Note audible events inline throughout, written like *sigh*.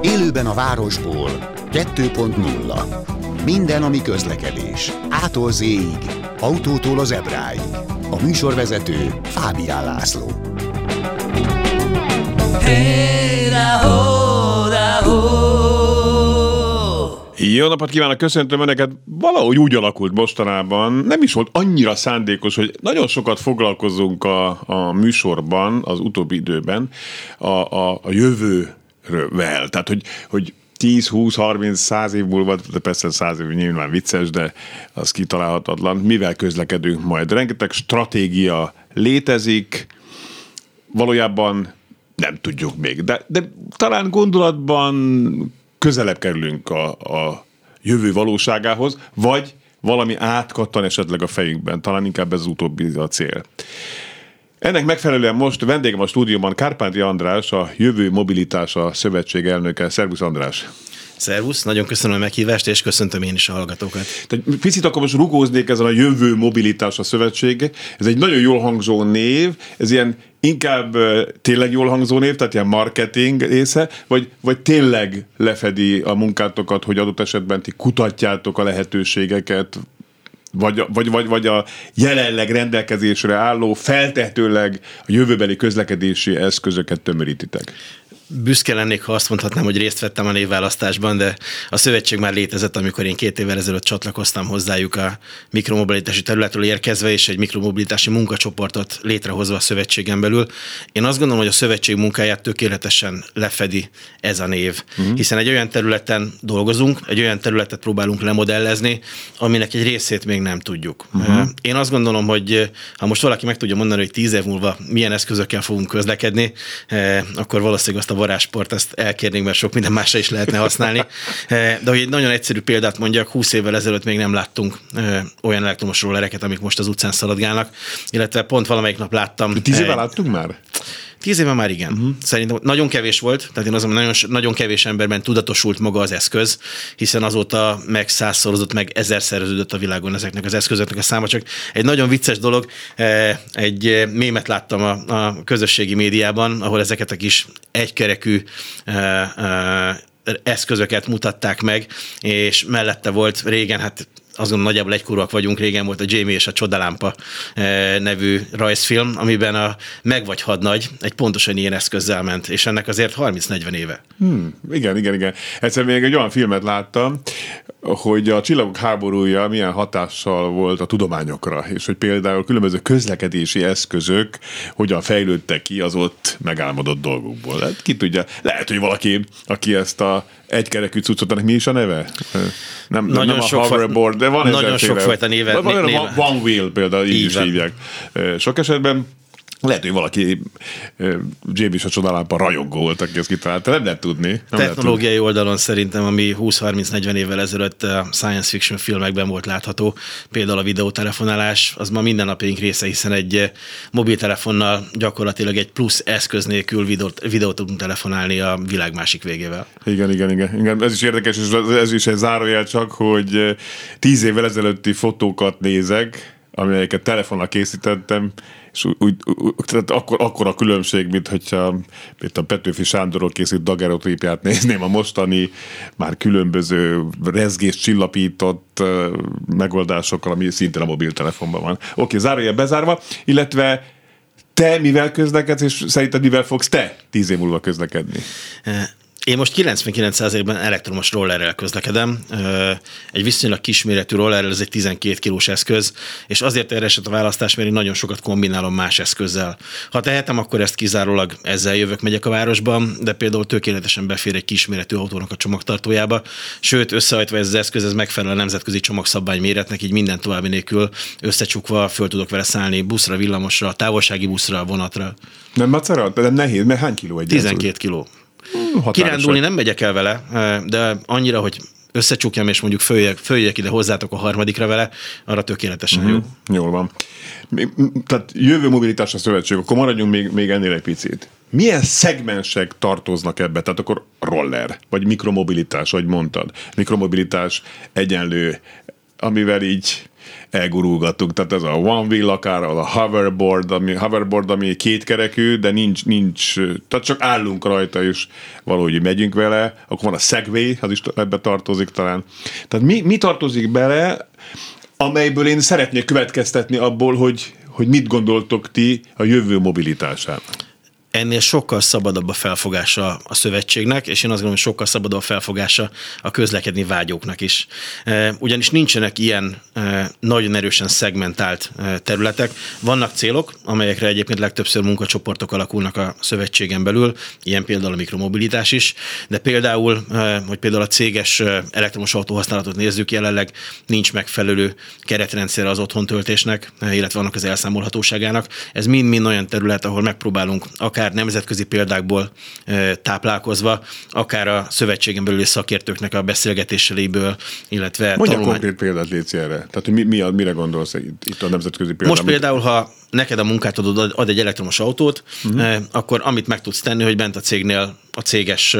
Élőben a városból 2.0 Minden, ami közlekedés. Ától z autótól az ebráig. A műsorvezető Fábián László. Hey, Jó napot kívánok, köszöntöm Önöket. Valahogy úgy alakult mostanában, nem is volt annyira szándékos, hogy nagyon sokat foglalkozunk a, a műsorban, az utóbbi időben a, a, a jövővel. Tehát, hogy, hogy 10, 20, 30, 100 év múlva, de persze 100 év nyilván vicces, de az kitalálhatatlan. Mivel közlekedünk majd? Rengeteg stratégia létezik, valójában nem tudjuk még, de, de talán gondolatban közelebb kerülünk a, a jövő valóságához, vagy valami átkattan esetleg a fejünkben, talán inkább ez az utóbbi a cél. Ennek megfelelően most vendégem a stúdióban Kárpánti András, a Jövő Mobilitása Szövetség elnöke. Szervusz András! Szervusz, nagyon köszönöm a meghívást, és köszöntöm én is a hallgatókat. Tehát picit akkor most rugóznék ezen a Jövő Mobilitás a Szövetség. Ez egy nagyon jól hangzó név, ez ilyen inkább tényleg jól hangzó név, tehát ilyen marketing része, vagy, vagy tényleg lefedi a munkátokat, hogy adott esetben ti kutatjátok a lehetőségeket, vagy, vagy, vagy, vagy a jelenleg rendelkezésre álló, feltehetőleg a jövőbeli közlekedési eszközöket tömörítitek? Büszke lennék, ha azt mondhatnám, hogy részt vettem a névválasztásban, de a szövetség már létezett, amikor én két évvel ezelőtt csatlakoztam hozzájuk a mikromobilitási területről érkezve, és egy mikromobilitási munkacsoportot létrehozva a szövetségen belül. Én azt gondolom, hogy a szövetség munkáját tökéletesen lefedi ez a név, uh-huh. hiszen egy olyan területen dolgozunk, egy olyan területet próbálunk lemodellezni, aminek egy részét még nem tudjuk. Uh-huh. Én azt gondolom, hogy ha most valaki meg tudja mondani, hogy tíz év múlva milyen eszközökkel fogunk közlekedni, akkor valószínűleg azt a varázsport, ezt elkérnénk, mert sok minden másra is lehetne használni. Eh, de hogy egy nagyon egyszerű példát mondjak, 20 évvel ezelőtt még nem láttunk eh, olyan elektromos rollereket, amik most az utcán szaladgálnak, illetve pont valamelyik nap láttam. Tíz éve láttunk már? Tíz éve már igen. Uh-huh. Szerintem nagyon kevés volt, tehát én azon nagyon, nagyon kevés emberben tudatosult maga az eszköz, hiszen azóta meg százszorozott, meg ezerszereződött a világon ezeknek az eszközöknek a száma. Csak egy nagyon vicces dolog, eh, egy mémet láttam a, a közösségi médiában, ahol ezeket a kis egykerekű eh, eh, eszközöket mutatták meg, és mellette volt régen, hát azon nagyjából egykorúak vagyunk, régen volt a Jamie és a Csodalámpa eh, nevű rajzfilm, amiben a Meg vagy hadnagy egy pontosan ilyen eszközzel ment, és ennek azért 30-40 éve. Hmm, igen, igen, igen. Egyszer még egy olyan filmet láttam, hogy a csillagok háborúja milyen hatással volt a tudományokra, és hogy például különböző közlekedési eszközök hogyan fejlődtek ki az ott megálmodott dolgokból. Hát ki tudja, lehet, hogy valaki, aki ezt a egykerekű cuccot, ennek mi is a neve? Nem, nagyon nem sok a hoverboard, de van Nagyon sokfajta néve. Van, néve. One Wheel például, így, így is van. hívják. Sok esetben lehet, hogy valaki James a csodalámpa rajongó volt, aki ezt kitalálta, nem lehet tudni. Nem Technológiai lehet tudni. oldalon szerintem, ami 20-30-40 évvel ezelőtt science fiction filmekben volt látható, például a videótelefonálás, az ma mindennapjaink része, hiszen egy mobiltelefonnal gyakorlatilag egy plusz eszköz nélkül videót, videót tudunk telefonálni a világ másik végével. Igen, igen, igen, igen. Ez is érdekes, és ez is egy zárójel csak, hogy tíz évvel ezelőtti fotókat nézek, amelyeket telefonnal készítettem, és úgy, úgy, tehát akkor, akkor a különbség, mint hogyha mint a Petőfi Sándorról készült dagerotípját nézném a mostani már különböző rezgés csillapított megoldásokkal, ami szintén a mobiltelefonban van. Oké, zárója bezárva, illetve te mivel közlekedsz, és szerinted mivel fogsz te tíz év múlva közlekedni? Én most 99%-ban elektromos rollerrel közlekedem. Egy viszonylag kisméretű rollerrel, ez egy 12 kilós eszköz, és azért erre esett a választás, mert én nagyon sokat kombinálom más eszközzel. Ha tehetem, akkor ezt kizárólag ezzel jövök, megyek a városban, de például tökéletesen befér egy kisméretű autónak a csomagtartójába. Sőt, összehajtva ez az eszköz, ez megfelel a nemzetközi csomagszabvány méretnek, így minden további nélkül összecsukva föl tudok vele szállni buszra, villamosra, távolsági buszra, vonatra. Nem macera? De nehéz, mert hány kiló egy 12 kiló. Hmm, Kirándulni nem megyek el vele, de annyira, hogy összecsukjam, és mondjuk följek, följek ide hozzátok a harmadikra vele, arra tökéletesen mm-hmm. jó. Jól van. Tehát jövő mobilitás a szövetség, akkor maradjunk még, még ennél egy picit. Milyen szegmensek tartoznak ebbe? Tehát akkor roller, vagy mikromobilitás, ahogy mondtad. Mikromobilitás egyenlő, amivel így elgurulgatunk. Tehát ez a one wheel akár, a hoverboard, ami, hoverboard, ami kétkerekű, de nincs, nincs, tehát csak állunk rajta, és valahogy megyünk vele. Akkor van a Segway, az is ebbe tartozik talán. Tehát mi, mi tartozik bele, amelyből én szeretnék következtetni abból, hogy, hogy mit gondoltok ti a jövő mobilitásának? Ennél sokkal szabadabb a felfogása a szövetségnek, és én azt gondolom, hogy sokkal szabadabb a felfogása a közlekedni vágyóknak is. E, ugyanis nincsenek ilyen e, nagyon erősen szegmentált e, területek. Vannak célok, amelyekre egyébként legtöbbször munkacsoportok alakulnak a szövetségen belül, ilyen például a mikromobilitás is, de például, hogy például a céges elektromos autóhasználatot nézzük, jelenleg nincs megfelelő keretrendszer az otthontöltésnek, illetve annak az elszámolhatóságának. Ez mind-mind olyan terület, ahol megpróbálunk akár akár nemzetközi példákból táplálkozva, akár a szövetségen belüli szakértőknek a beszélgetéseiből, illetve Mondja tanulmány... konkrét példát, Léci, erre. Tehát, mi, mi mire gondolsz itt a nemzetközi példában? Most például, ha neked a munkátadód ad egy elektromos autót, uh-huh. akkor amit meg tudsz tenni, hogy bent a cégnél a céges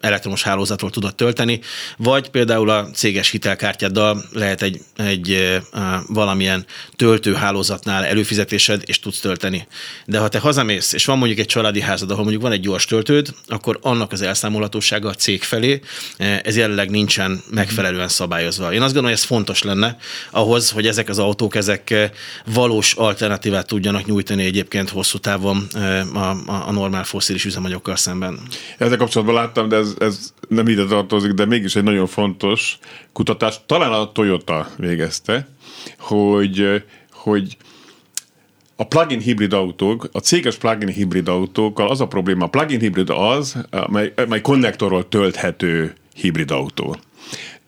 elektromos hálózatról tudod tölteni, vagy például a céges hitelkártyáddal lehet egy, egy valamilyen töltőhálózatnál előfizetésed, és tudsz tölteni. De ha te hazamész, és van mondjuk egy családi házad, ahol mondjuk van egy gyors töltőd, akkor annak az elszámolhatósága a cég felé, ez jelenleg nincsen megfelelően szabályozva. Én azt gondolom, hogy ez fontos lenne ahhoz, hogy ezek az autók, ezek valós alternatívát tudjanak nyújtani egyébként hosszú távon a, a, a normál foszilis üzemanyagokkal szemben. Ezzel kapcsolatban láttam, de ez, ez nem ide tartozik, de mégis egy nagyon fontos kutatás, talán a Toyota végezte, hogy, hogy a plug-in hibrid autók, a céges plug-in hibrid autókkal az a probléma, a plug-in hibrid az, mely, mely konnektorról tölthető hibrid autó.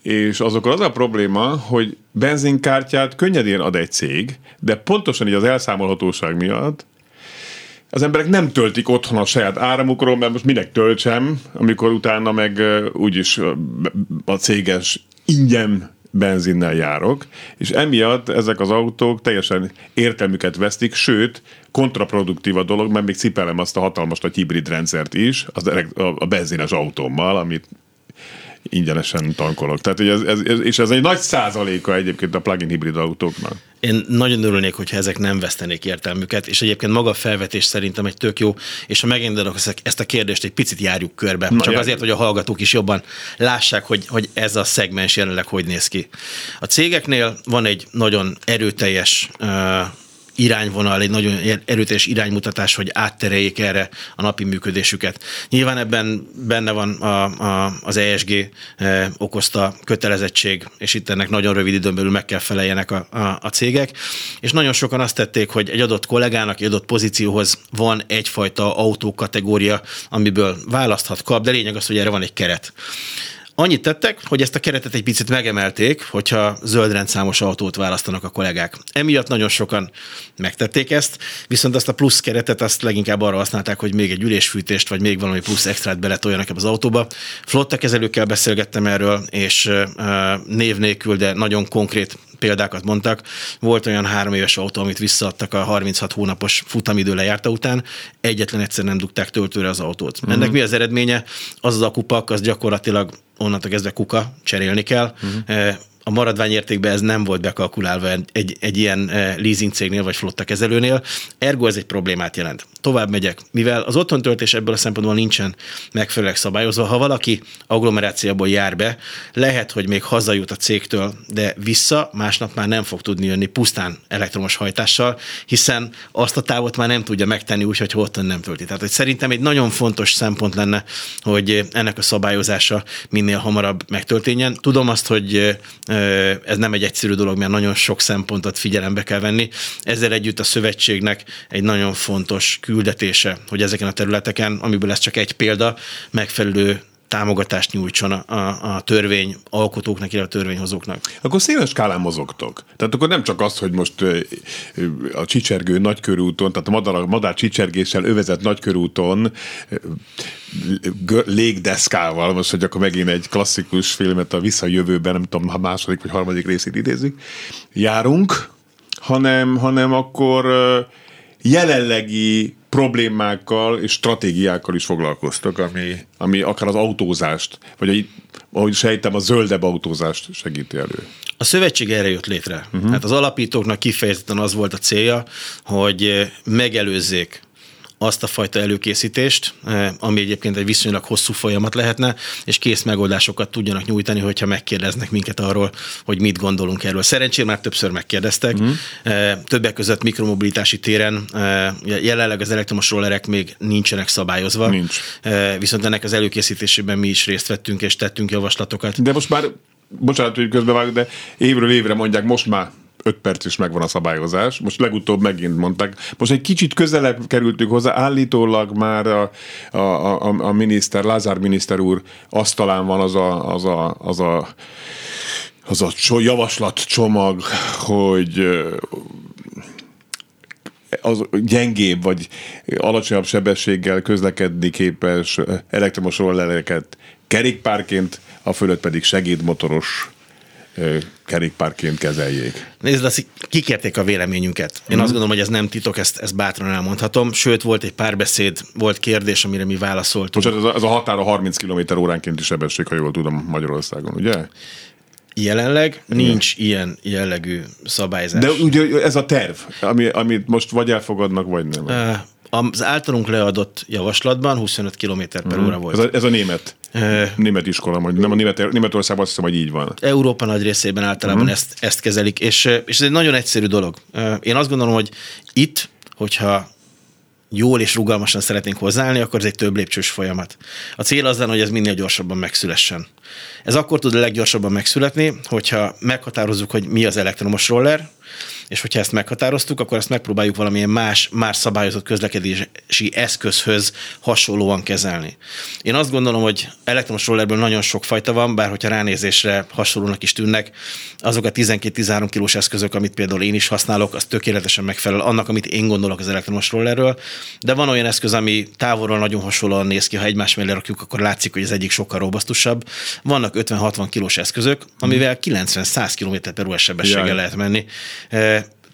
És azokkal az a probléma, hogy benzinkártyát könnyedén ad egy cég, de pontosan így az elszámolhatóság miatt az emberek nem töltik otthon a saját áramukról, mert most minek töltsem, amikor utána meg úgyis a céges ingyen benzinnel járok, és emiatt ezek az autók teljesen értelmüket vesztik, sőt, kontraproduktív a dolog, mert még cipelem azt a hatalmas nagy hibrid rendszert is, az a benzines autómmal, amit ingyenesen tankolok. Tehát, ez, ez, ez, és ez egy nagy százaléka egyébként a plug-in hibrid autóknak. Én nagyon örülnék, hogyha ezek nem vesztenék értelmüket, és egyébként maga a felvetés szerintem egy tök jó, és ha megindulok ezt a kérdést, egy picit járjuk körbe. Na, Csak jár. azért, hogy a hallgatók is jobban lássák, hogy, hogy ez a szegmens jelenleg hogy néz ki. A cégeknél van egy nagyon erőteljes uh, irányvonal, egy nagyon erőteljes iránymutatás, hogy áttereljék erre a napi működésüket. Nyilván ebben benne van a, a, az ESG e, okozta kötelezettség, és itt ennek nagyon rövid időn belül meg kell feleljenek a, a, a cégek, és nagyon sokan azt tették, hogy egy adott kollégának, egy adott pozícióhoz van egyfajta autókategória, amiből választhat, kap, de lényeg az, hogy erre van egy keret. Annyit tettek, hogy ezt a keretet egy picit megemelték, hogyha zöld rendszámos autót választanak a kollégák. Emiatt nagyon sokan megtették ezt, viszont azt a plusz keretet azt leginkább arra használták, hogy még egy ülésfűtést, vagy még valami plusz extrát beletoljanak ebbe az autóba. Flotta kezelőkkel beszélgettem erről, és név nélkül, de nagyon konkrét példákat mondtak. Volt olyan három éves autó, amit visszaadtak a 36 hónapos futamidő lejárta után, egyetlen egyszer nem dugták töltőre az autót. Uh-huh. Ennek mi az eredménye? Az az akupak, az gyakorlatilag onnantól kezdve kuka, cserélni kell. Uh-huh a maradványértékben ez nem volt bekalkulálva egy, egy ilyen eh, leasing cégnél vagy flotta kezelőnél, ergo ez egy problémát jelent. Tovább megyek. Mivel az otthontöltés ebből a szempontból nincsen megfelelően szabályozva, ha valaki agglomerációból jár be, lehet, hogy még hazajut a cégtől, de vissza másnap már nem fog tudni jönni pusztán elektromos hajtással, hiszen azt a távot már nem tudja megtenni úgy, hogy otthon nem tölti. Tehát hogy szerintem egy nagyon fontos szempont lenne, hogy ennek a szabályozása minél hamarabb megtörténjen. Tudom azt, hogy ez nem egy egyszerű dolog, mert nagyon sok szempontot figyelembe kell venni. Ezzel együtt a szövetségnek egy nagyon fontos küldetése, hogy ezeken a területeken, amiből ez csak egy példa, megfelelő támogatást nyújtson a, a, a törvény alkotóknak, illetve a törvényhozóknak. Akkor széles skálán mozogtok. Tehát akkor nem csak az, hogy most a csicsergő nagykörúton, tehát a madár, madár csicsergéssel övezett nagykörúton légdeszkával, most, hogy akkor megint egy klasszikus filmet a Visszajövőben, nem tudom, ha második vagy harmadik részét idézik, járunk, hanem, hanem akkor jelenlegi problémákkal és stratégiákkal is foglalkoztak, ami, ami akár az autózást, vagy ahogy sejtem, a zöldebb autózást segíti elő. A szövetség erre jött létre. Uh-huh. Hát az alapítóknak kifejezetten az volt a célja, hogy megelőzzék azt a fajta előkészítést, eh, ami egyébként egy viszonylag hosszú folyamat lehetne, és kész megoldásokat tudjanak nyújtani, hogyha megkérdeznek minket arról, hogy mit gondolunk erről. Szerencsére már többször megkérdeztek. Mm. Többek között mikromobilitási téren eh, jelenleg az elektromos rollerek még nincsenek szabályozva. Nincs. Viszont ennek az előkészítésében mi is részt vettünk és tettünk javaslatokat. De most már bocsánat, hogy közbevágok, de évről évre mondják, most már 5 perc is megvan a szabályozás. Most legutóbb megint mondták. Most egy kicsit közelebb kerültünk hozzá, állítólag már a, a, a, a miniszter, Lázár miniszter úr asztalán van az a, az a, az a az a javaslatcsomag, hogy az gyengébb vagy alacsonyabb sebességgel közlekedni képes elektromos rollereket kerékpárként, a fölött pedig segédmotoros kerékpárként kezeljék. Nézd, azt kikérték a véleményünket. Én mm. azt gondolom, hogy ez nem titok, ezt, ezt bátran elmondhatom. Sőt, volt egy párbeszéd, volt kérdés, amire mi válaszoltunk. Most ez a, ez a határa 30 km óránkénti sebesség, ha jól tudom Magyarországon, ugye? Jelenleg nincs Igen. ilyen jellegű szabályzás. De ugye ez a terv, ami, amit most vagy elfogadnak, vagy nem. Uh, az általunk leadott javaslatban 25 km per mm. óra volt. Ez a, ez a német. Uh, német iskola, vagy nem a német, Németországban azt hiszem, hogy így van. Európa nagy részében általában mm. ezt, ezt kezelik, és, és ez egy nagyon egyszerű dolog. Én azt gondolom, hogy itt, hogyha jól és rugalmasan szeretnénk hozzáállni, akkor ez egy több lépcsős folyamat. A cél az lenne, hogy ez minél gyorsabban megszülessen. Ez akkor tud a leggyorsabban megszületni, hogyha meghatározzuk, hogy mi az elektromos roller, és hogyha ezt meghatároztuk, akkor ezt megpróbáljuk valamilyen más, más szabályozott közlekedési eszközhöz hasonlóan kezelni. Én azt gondolom, hogy elektromos rollerből nagyon sok fajta van, bár hogyha ránézésre hasonlónak is tűnnek, azok a 12-13 kilós eszközök, amit például én is használok, az tökéletesen megfelel annak, amit én gondolok az elektromos rollerről, de van olyan eszköz, ami távolról nagyon hasonlóan néz ki, ha egymás mellé rakjuk, akkor látszik, hogy az egyik sokkal robosztusabb. Vannak 50-60 kilós eszközök, amivel 90-100 km per órás sebességgel lehet menni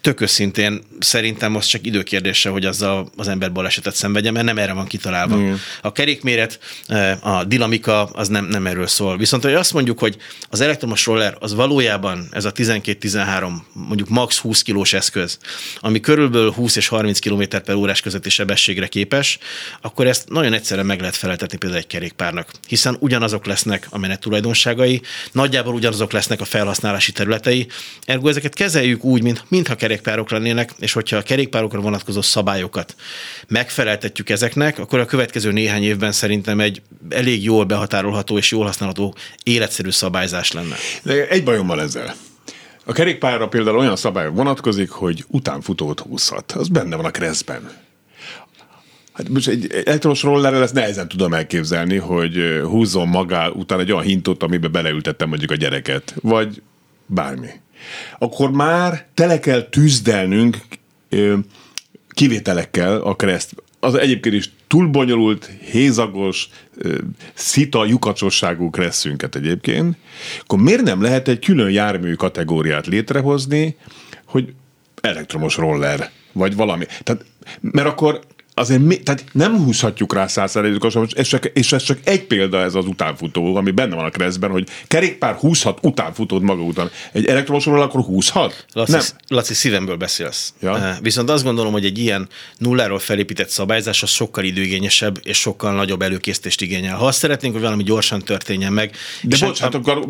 tök őszintén szerintem az csak időkérdése, hogy azzal az ember balesetet szenvedje, mert nem erre van kitalálva. Mm. A kerékméret, eh, a dinamika az nem, nem erről szól. Viszont, hogy azt mondjuk, hogy az elektromos roller az valójában ez a 12-13, mondjuk max 20 kilós eszköz, ami körülbelül 20 és 30 km per órás közötti sebességre képes, akkor ezt nagyon egyszerűen meg lehet feleltetni például egy kerékpárnak. Hiszen ugyanazok lesznek a menet tulajdonságai, nagyjából ugyanazok lesznek a felhasználási területei, ergo ezeket kezeljük úgy, mint, mintha kerék kerékpárok lennének, és hogyha a kerékpárokra vonatkozó szabályokat megfeleltetjük ezeknek, akkor a következő néhány évben szerintem egy elég jól behatárolható és jól használható életszerű szabályzás lenne. De egy bajom van ezzel. A kerékpárra például olyan szabály vonatkozik, hogy utánfutót húzhat. Az benne van a kreszben. Hát most egy elektromos rollerrel ezt nehezen tudom elképzelni, hogy húzzon magá után egy olyan hintot, amiben beleültettem mondjuk a gyereket, vagy bármi akkor már tele kell tűzdelnünk kivételekkel a kereszt. Az egyébként is túl bonyolult, hézagos, szita, lyukacsosságú kresszünket egyébként, akkor miért nem lehet egy külön jármű kategóriát létrehozni, hogy elektromos roller, vagy valami. Tehát, mert akkor azért mi, tehát nem húzhatjuk rá százszerzékosan, és, csak, és ez csak egy példa ez az utánfutó, ami benne van a keresztben, hogy kerékpár húzhat utánfutód maga után. Egy elektromosról akkor húzhat? Laci, nem. Laci, szívemből beszélsz. Ja? Eh, viszont azt gondolom, hogy egy ilyen nulláról felépített szabályzás az sokkal időigényesebb és sokkal nagyobb előkészítést igényel. Ha azt szeretnénk, hogy valami gyorsan történjen meg. De bocsánat, a... akkor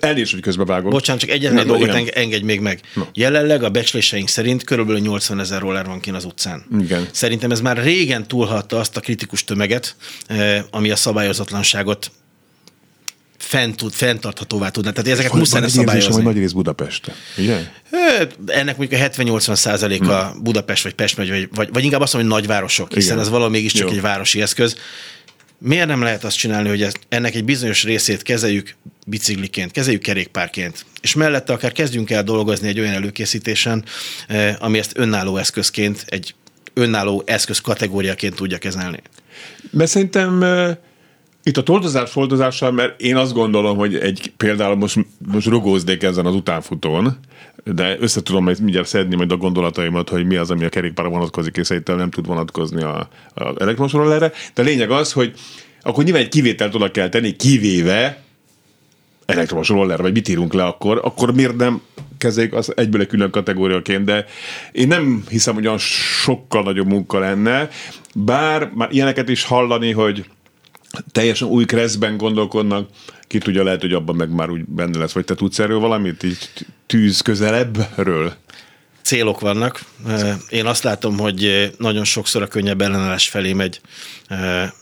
elnézést, hogy közbevágom. Bocsánat, csak egyetlen dolgot igen. engedj még meg. No. Jelenleg a becsléseink szerint körülbelül 80 ezer roller van kint az utcán. Igen. Szerintem ez már régen túlhatta azt a kritikus tömeget, eh, ami a szabályozatlanságot fent tud, fenntarthatóvá tudna. Tehát ezeket muszáj szabályozni. hogy nagy rész Budapest. Ugye? Hát, ennek mondjuk a 70-80 százaléka hmm. Budapest vagy Pest, vagy, vagy, vagy inkább azt mondom, hogy nagyvárosok, hiszen Igen. ez valami mégiscsak Jó. egy városi eszköz. Miért nem lehet azt csinálni, hogy ez, ennek egy bizonyos részét kezeljük bicikliként, kezeljük kerékpárként, és mellette akár kezdjünk el dolgozni egy olyan előkészítésen, eh, ami ezt önálló eszközként egy önálló eszköz kategóriaként tudja kezelni. Mert szerintem Itt a toldozás foldozással, mert én azt gondolom, hogy egy például most, most rugóznék ezen az utánfutón, de össze tudom majd mindjárt szedni majd a gondolataimat, hogy mi az, ami a kerékpára vonatkozik, és szerintem nem tud vonatkozni a, a elektromos rollerre. De a lényeg az, hogy akkor nyilván egy kivételt oda kell tenni, kivéve elektromos roller, vagy mit írunk le akkor, akkor miért nem kezeljük az egyből egy külön kategóriaként, de én nem hiszem, hogy olyan sokkal nagyobb munka lenne, bár már ilyeneket is hallani, hogy teljesen új kreszben gondolkodnak, ki tudja, lehet, hogy abban meg már úgy benne lesz, vagy te tudsz erről valamit, így tűz közelebbről? Célok vannak. Én azt látom, hogy nagyon sokszor a könnyebb ellenállás felé megy,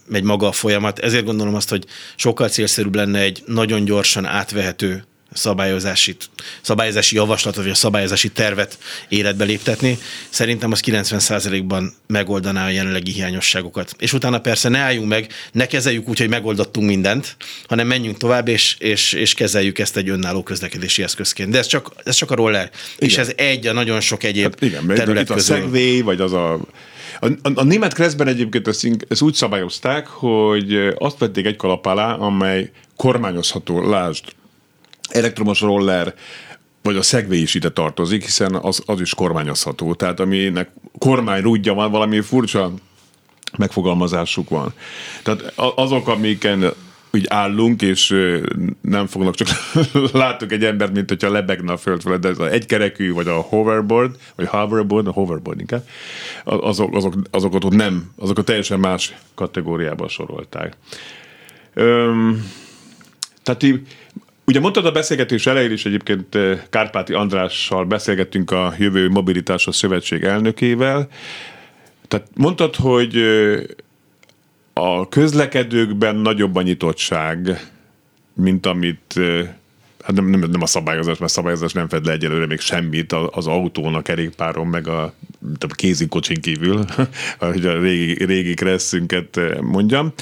megy maga a folyamat. Ezért gondolom azt, hogy sokkal célszerűbb lenne egy nagyon gyorsan átvehető szabályozási, szabályozási javaslatot, vagy a szabályozási tervet életbe léptetni. Szerintem az 90%-ban megoldaná a jelenlegi hiányosságokat. És utána persze ne álljunk meg, ne kezeljük úgy, hogy megoldottunk mindent, hanem menjünk tovább, és, és, és kezeljük ezt egy önálló közlekedési eszközként. De ez csak, ez csak a roller. Igen. És ez egy a nagyon sok egyéb hát igen, terület itt a Segway, vagy az a a, a, a német kreszben egyébként ezt, ezt úgy szabályozták, hogy azt vették egy kalap alá, amely kormányozható, lásd, elektromos roller, vagy a Segway is ide tartozik, hiszen az, az is kormányozható. Tehát aminek kormányrúdja van, valami furcsa megfogalmazásuk van. Tehát azok, amiken úgy állunk, és nem fognak csak *laughs* látok egy embert, mint hogyha lebegne a föld felett, de ez egy kerekű, vagy a hoverboard, vagy hoverboard, a hoverboard inkább, azok, azok, azokat ott nem, azokat teljesen más kategóriába sorolták. Öm, tehát így, Ugye mondtad a beszélgetés elején is egyébként eh, Kárpáti Andrással beszélgettünk a Jövő Mobilitásos Szövetség elnökével. Tehát mondtad, hogy eh, a közlekedőkben nagyobb a nyitottság, mint amit eh, hát nem, nem, nem a szabályozás, mert szabályozás nem fed le egyelőre még semmit az autón, a kerékpáron, meg a, a kézikocsin kívül, *laughs* hogy a régi, régi kresszünket mondjam.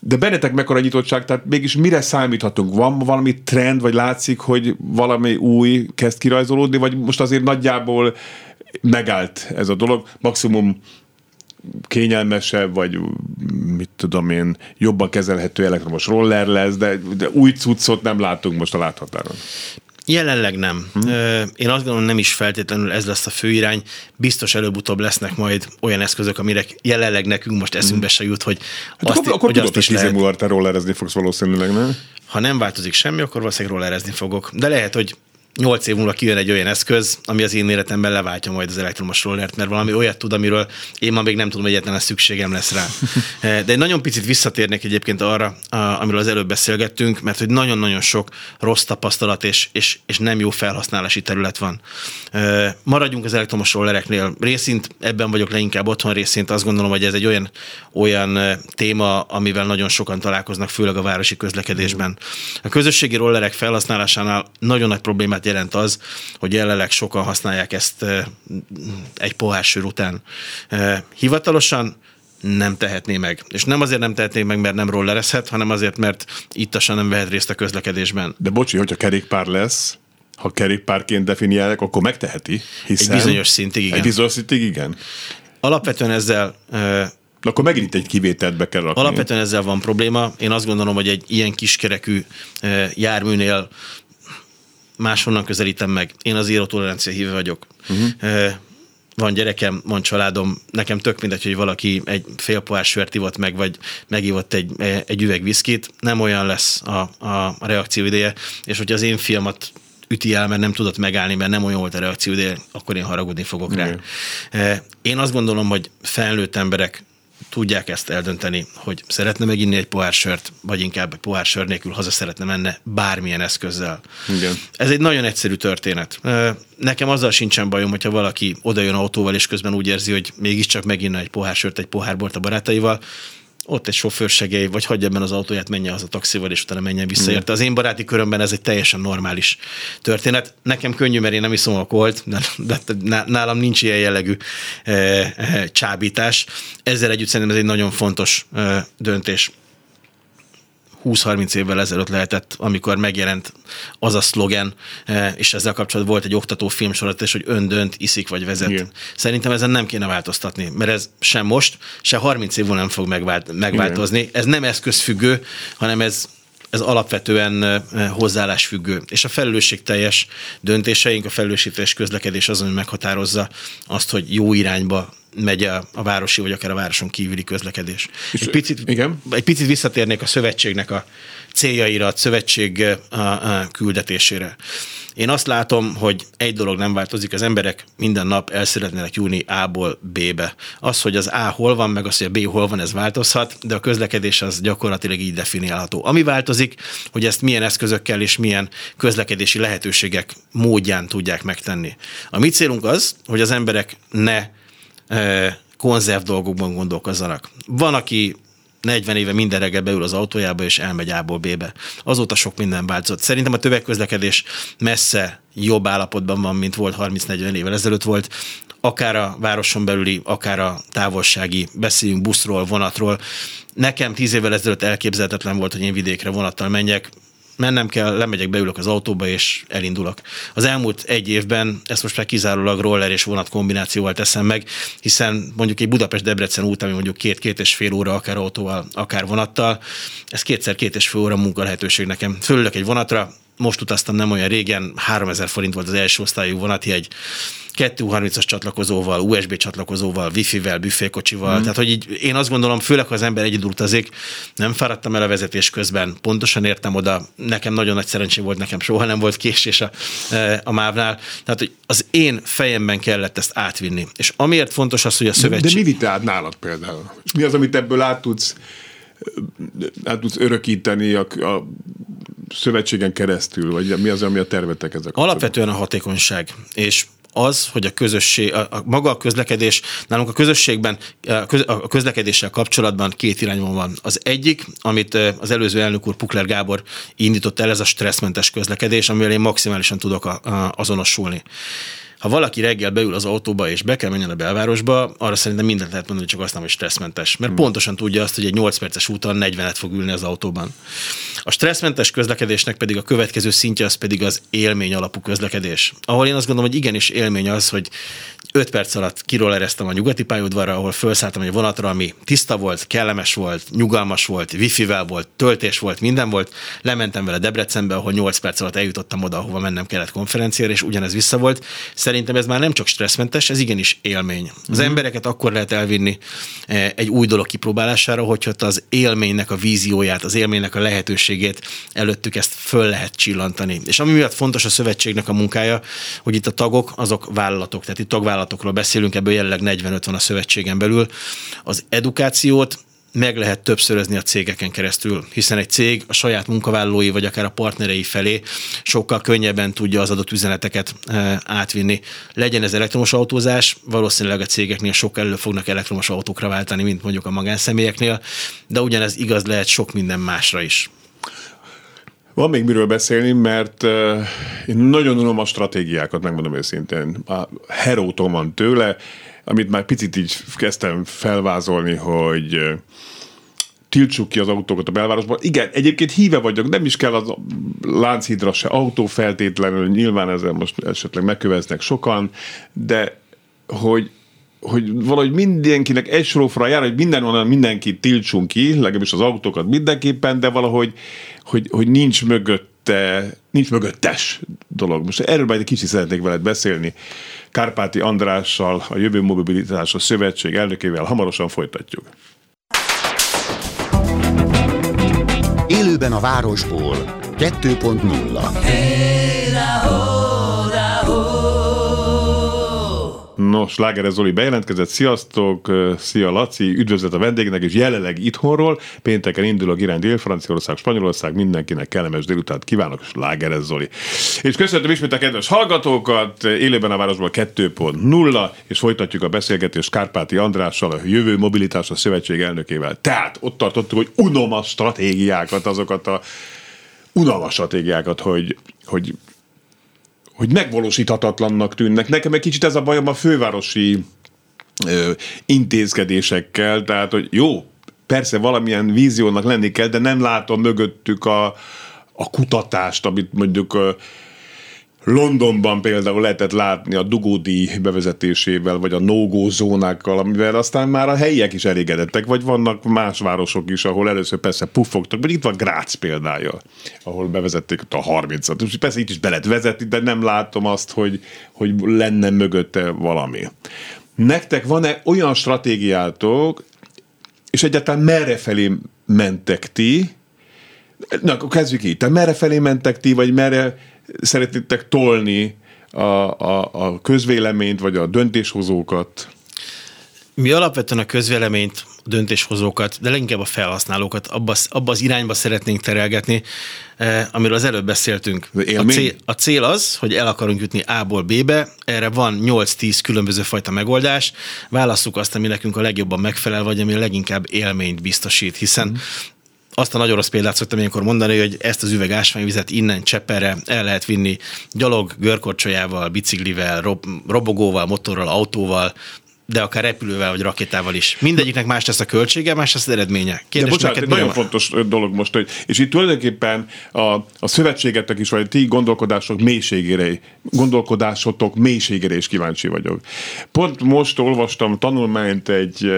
De bennetek mekkora nyitottság, tehát mégis mire számíthatunk? Van valami trend, vagy látszik, hogy valami új kezd kirajzolódni, vagy most azért nagyjából megállt ez a dolog, maximum kényelmesebb, vagy mit tudom én, jobban kezelhető elektromos roller lesz, de, de új cuccot nem látunk most a láthatáron. Jelenleg nem. Hmm. Én azt gondolom, nem is feltétlenül ez lesz a főirány. Biztos előbb-utóbb lesznek majd olyan eszközök, amire jelenleg nekünk most eszünkbe hmm. se jut, hogy hát azt, akkor, akkor hogy tudod, azt is lehet. múlva te rollerezni fogsz valószínűleg, nem? Ha nem változik semmi, akkor valószínűleg rollerezni fogok. De lehet, hogy nyolc év múlva kijön egy olyan eszköz, ami az én életemben leváltja majd az elektromos rollert, mert valami olyat tud, amiről én ma még nem tudom, hogy egyetlen szükségem lesz rá. *laughs* Eh, de egy nagyon picit visszatérnek egyébként arra, amiről az előbb beszélgettünk, mert hogy nagyon-nagyon sok rossz tapasztalat és, és, és nem jó felhasználási terület van. Eh, maradjunk az elektromos rollereknél. Részint ebben vagyok leginkább otthon, részint azt gondolom, hogy ez egy olyan, olyan eh, téma, amivel nagyon sokan találkoznak, főleg a városi közlekedésben. A közösségi rollerek felhasználásánál nagyon nagy problémát jelent az, hogy jelenleg sokan használják ezt egy pohár sör után. Hivatalosan nem tehetné meg. És nem azért nem tehetné meg, mert nem rollerezhet, hanem azért, mert ittasan nem vehet részt a közlekedésben. De bocsi, hogyha kerékpár lesz, ha kerékpárként definiálják, akkor megteheti. Hiszen egy bizonyos szintig igen. Egy bizonyos szintig igen. Alapvetően ezzel akkor megint egy kivételt be kell rakni. Alapvetően ezzel van probléma. Én azt gondolom, hogy egy ilyen kiskerekű járműnél máshonnan közelítem meg. Én az írotolerancia híve vagyok. Uh-huh. Van gyerekem, van családom, nekem tök mindegy, hogy valaki egy fél pohár sört ivott meg, vagy megivott egy, egy üveg viszkit, nem olyan lesz a, a, reakció ideje, és hogyha az én fiamat üti el, mert nem tudott megállni, mert nem olyan volt a reakció, de akkor én haragudni fogok rá. Mm. Én azt gondolom, hogy felnőtt emberek tudják ezt eldönteni, hogy szeretne meginni egy pohár sört, vagy inkább egy pohár sör nélkül haza szeretne menne bármilyen eszközzel. Igen. Ez egy nagyon egyszerű történet. Nekem azzal sincsen bajom, hogyha valaki odajön autóval, és közben úgy érzi, hogy mégiscsak meginna egy pohár sört, egy pohár bort a barátaival, ott egy sofőrsegély, vagy hagyja ebben az autóját, menjen az a taxival, és utána menjen vissza. Mm. Az én baráti körömben ez egy teljesen normális történet. Nekem könnyű, mert én nem iszom alkoholt, de, de nálam nincs ilyen jellegű e, e, csábítás. Ezzel együtt szerintem ez egy nagyon fontos e, döntés. 20-30 évvel ezelőtt lehetett, amikor megjelent az a szlogen, és ezzel kapcsolatban volt egy oktató filmsorozat, és hogy ön dönt, iszik vagy vezet. Igen. Szerintem ezen nem kéne változtatni, mert ez sem most, se 30 év nem fog megvált, megváltozni. Igen. Ez nem eszközfüggő, hanem ez ez alapvetően hozzáállásfüggő. És a felelősségteljes döntéseink, a felelősségteljes közlekedés az, ami meghatározza azt, hogy jó irányba megy a, a városi, vagy akár a városon kívüli közlekedés. egy, picit, igen? egy picit visszatérnék a szövetségnek a céljaira, a szövetség a, a küldetésére. Én azt látom, hogy egy dolog nem változik, az emberek minden nap el szeretnének júni A-ból B-be. Az, hogy az A hol van, meg az, hogy a B hol van, ez változhat, de a közlekedés az gyakorlatilag így definiálható. Ami változik, hogy ezt milyen eszközökkel és milyen közlekedési lehetőségek módján tudják megtenni. A mi célunk az, hogy az emberek ne konzerv dolgokban gondolkozzanak. Van, aki 40 éve minden reggel beül az autójába, és elmegy A-ból B-be. Azóta sok minden változott. Szerintem a tömegközlekedés messze jobb állapotban van, mint volt 30-40 évvel ezelőtt volt akár a városon belüli, akár a távolsági, beszéljünk buszról, vonatról. Nekem tíz évvel ezelőtt elképzelhetetlen volt, hogy én vidékre vonattal menjek, mennem kell, lemegyek, beülök az autóba, és elindulok. Az elmúlt egy évben ezt most már kizárólag roller és vonat kombinációval teszem meg, hiszen mondjuk egy Budapest-Debrecen út, ami mondjuk két-két és fél óra, akár autóval, akár vonattal, ez kétszer két és fél óra munkalehetőség nekem. Fölülök egy vonatra, most utaztam nem olyan régen, 3000 forint volt az első osztályú vonatjegy, 230-as csatlakozóval, USB csatlakozóval, wifi-vel, büfékocsival. Mm. Tehát, hogy így én azt gondolom, főleg, ha az ember egyedül utazik, nem fáradtam el a vezetés közben, pontosan értem oda, nekem nagyon nagy szerencsém volt, nekem soha nem volt késés a, e, a mávnál. Tehát, hogy az én fejemben kellett ezt átvinni. És amiért fontos az, hogy a szövetség... De mi vitte át nálad például? Mi az, amit ebből át tudsz, át tudsz örökíteni a, a szövetségen keresztül, vagy mi az, ami a tervetek ezek? Alapvetően a hatékonyság. És az, hogy a közösség, a, a maga a közlekedés, nálunk a közösségben, a, köz, a közlekedéssel kapcsolatban két irányban van. Az egyik, amit az előző elnök úr Pukler Gábor indított el, ez a stresszmentes közlekedés, amivel én maximálisan tudok a, a, azonosulni ha valaki reggel beül az autóba és be kell menjen a belvárosba, arra szerintem mindent lehet mondani, csak azt nem, hogy stresszmentes. Mert hmm. pontosan tudja azt, hogy egy 8 perces úton 40-et fog ülni az autóban. A stresszmentes közlekedésnek pedig a következő szintje az pedig az élmény alapú közlekedés. Ahol én azt gondolom, hogy igenis élmény az, hogy 5 perc alatt ereztem a nyugati pályaudvarra, ahol felszálltam egy vonatra, ami tiszta volt, kellemes volt, nyugalmas volt, wifi-vel volt, töltés volt, minden volt. Lementem vele Debrecenbe, ahol 8 perc alatt eljutottam oda, ahova mennem kellett konferenciára, és ugyanez vissza volt. Szerintem ez már nem csak stresszmentes, ez igenis élmény. Az mm. embereket akkor lehet elvinni eh, egy új dolog kipróbálására, hogyha az élménynek a vízióját, az élménynek a lehetőségét előttük ezt föl lehet csillantani. És ami miatt fontos a szövetségnek a munkája, hogy itt a tagok azok vállalatok, tehát itt tagvállalatok vállalatokról beszélünk, ebből jelenleg 45 van a szövetségen belül. Az edukációt meg lehet többszörözni a cégeken keresztül, hiszen egy cég a saját munkavállalói vagy akár a partnerei felé sokkal könnyebben tudja az adott üzeneteket e, átvinni. Legyen ez elektromos autózás, valószínűleg a cégeknél sokkal elő fognak elektromos autókra váltani, mint mondjuk a magánszemélyeknél, de ugyanez igaz lehet sok minden másra is. Van még miről beszélni, mert uh, én nagyon unom a stratégiákat, megmondom őszintén. A heróton van tőle, amit már picit így kezdtem felvázolni, hogy tiltsuk ki az autókat a belvárosban. Igen, egyébként híve vagyok, nem is kell az Lánchídra se autó feltétlenül, nyilván ezzel most esetleg megköveznek sokan, de hogy hogy valahogy mindenkinek egy sorofra jár, hogy mindenhonnan mindenkit tiltsunk ki, legalábbis az autókat mindenképpen, de valahogy hogy, hogy nincs mögötte, nincs mögöttes dolog. Most erről majd egy kicsit szeretnék veled beszélni. Kárpáti Andrással, a Jövő Mobilitása Szövetség elnökével hamarosan folytatjuk. Élőben a városból 2.0 hey, Nos, Lágeres Zoli bejelentkezett. Sziasztok, szia Laci, üdvözlet a vendégnek, és jelenleg itthonról. Pénteken indul a Girány Dél-Franciaország, Spanyolország, mindenkinek kellemes délután kívánok, és Lágeres Zoli. És köszöntöm ismét a kedves hallgatókat, élőben a városban 2.0, és folytatjuk a beszélgetést Kárpáti Andrással, a Jövő Mobilitás a Szövetség elnökével. Tehát ott tartottuk, hogy unom a stratégiákat, azokat a unalmas stratégiákat, hogy, hogy hogy megvalósíthatatlannak tűnnek. Nekem egy kicsit ez a bajom a fővárosi ö, intézkedésekkel, tehát, hogy jó, persze valamilyen víziónak lenni kell, de nem látom mögöttük a, a kutatást, amit mondjuk Londonban például lehetett látni a dugódi bevezetésével, vagy a no zónákkal, amivel aztán már a helyiek is elégedettek, vagy vannak más városok is, ahol először persze puffogtak, vagy itt van Grác példája, ahol bevezették a 30-at. Persze itt is be lehet vezetni, de nem látom azt, hogy, hogy lenne mögötte valami. Nektek van-e olyan stratégiátok, és egyáltalán merre felé mentek ti, Na, akkor kezdjük így. Te merre felé mentek ti, vagy merre szeretnétek tolni a, a, a közvéleményt, vagy a döntéshozókat? Mi alapvetően a közvéleményt, a döntéshozókat, de leginkább a felhasználókat abba, abba az irányba szeretnénk terelgetni, eh, amiről az előbb beszéltünk. A cél, a cél az, hogy el akarunk jutni A-ból B-be, erre van 8-10 különböző fajta megoldás, válasszuk azt, ami nekünk a legjobban megfelel, vagy ami a leginkább élményt biztosít, hiszen mm azt a nagyon rossz példát szoktam ilyenkor mondani, hogy ezt az üveg ásványvizet innen Csepperre el lehet vinni gyalog, görkorcsolyával, biciklivel, rob, robogóval, motorral, autóval, de akár repülővel vagy rakétával is. Mindegyiknek más lesz a költsége, más lesz az eredménye. Kérdés, de bocsánat, egy nagyon fontos dolog most, hogy, és itt tulajdonképpen a, a szövetségetek is, vagy ti gondolkodások mélységére, gondolkodásotok mélységére is kíváncsi vagyok. Pont most olvastam tanulmányt egy,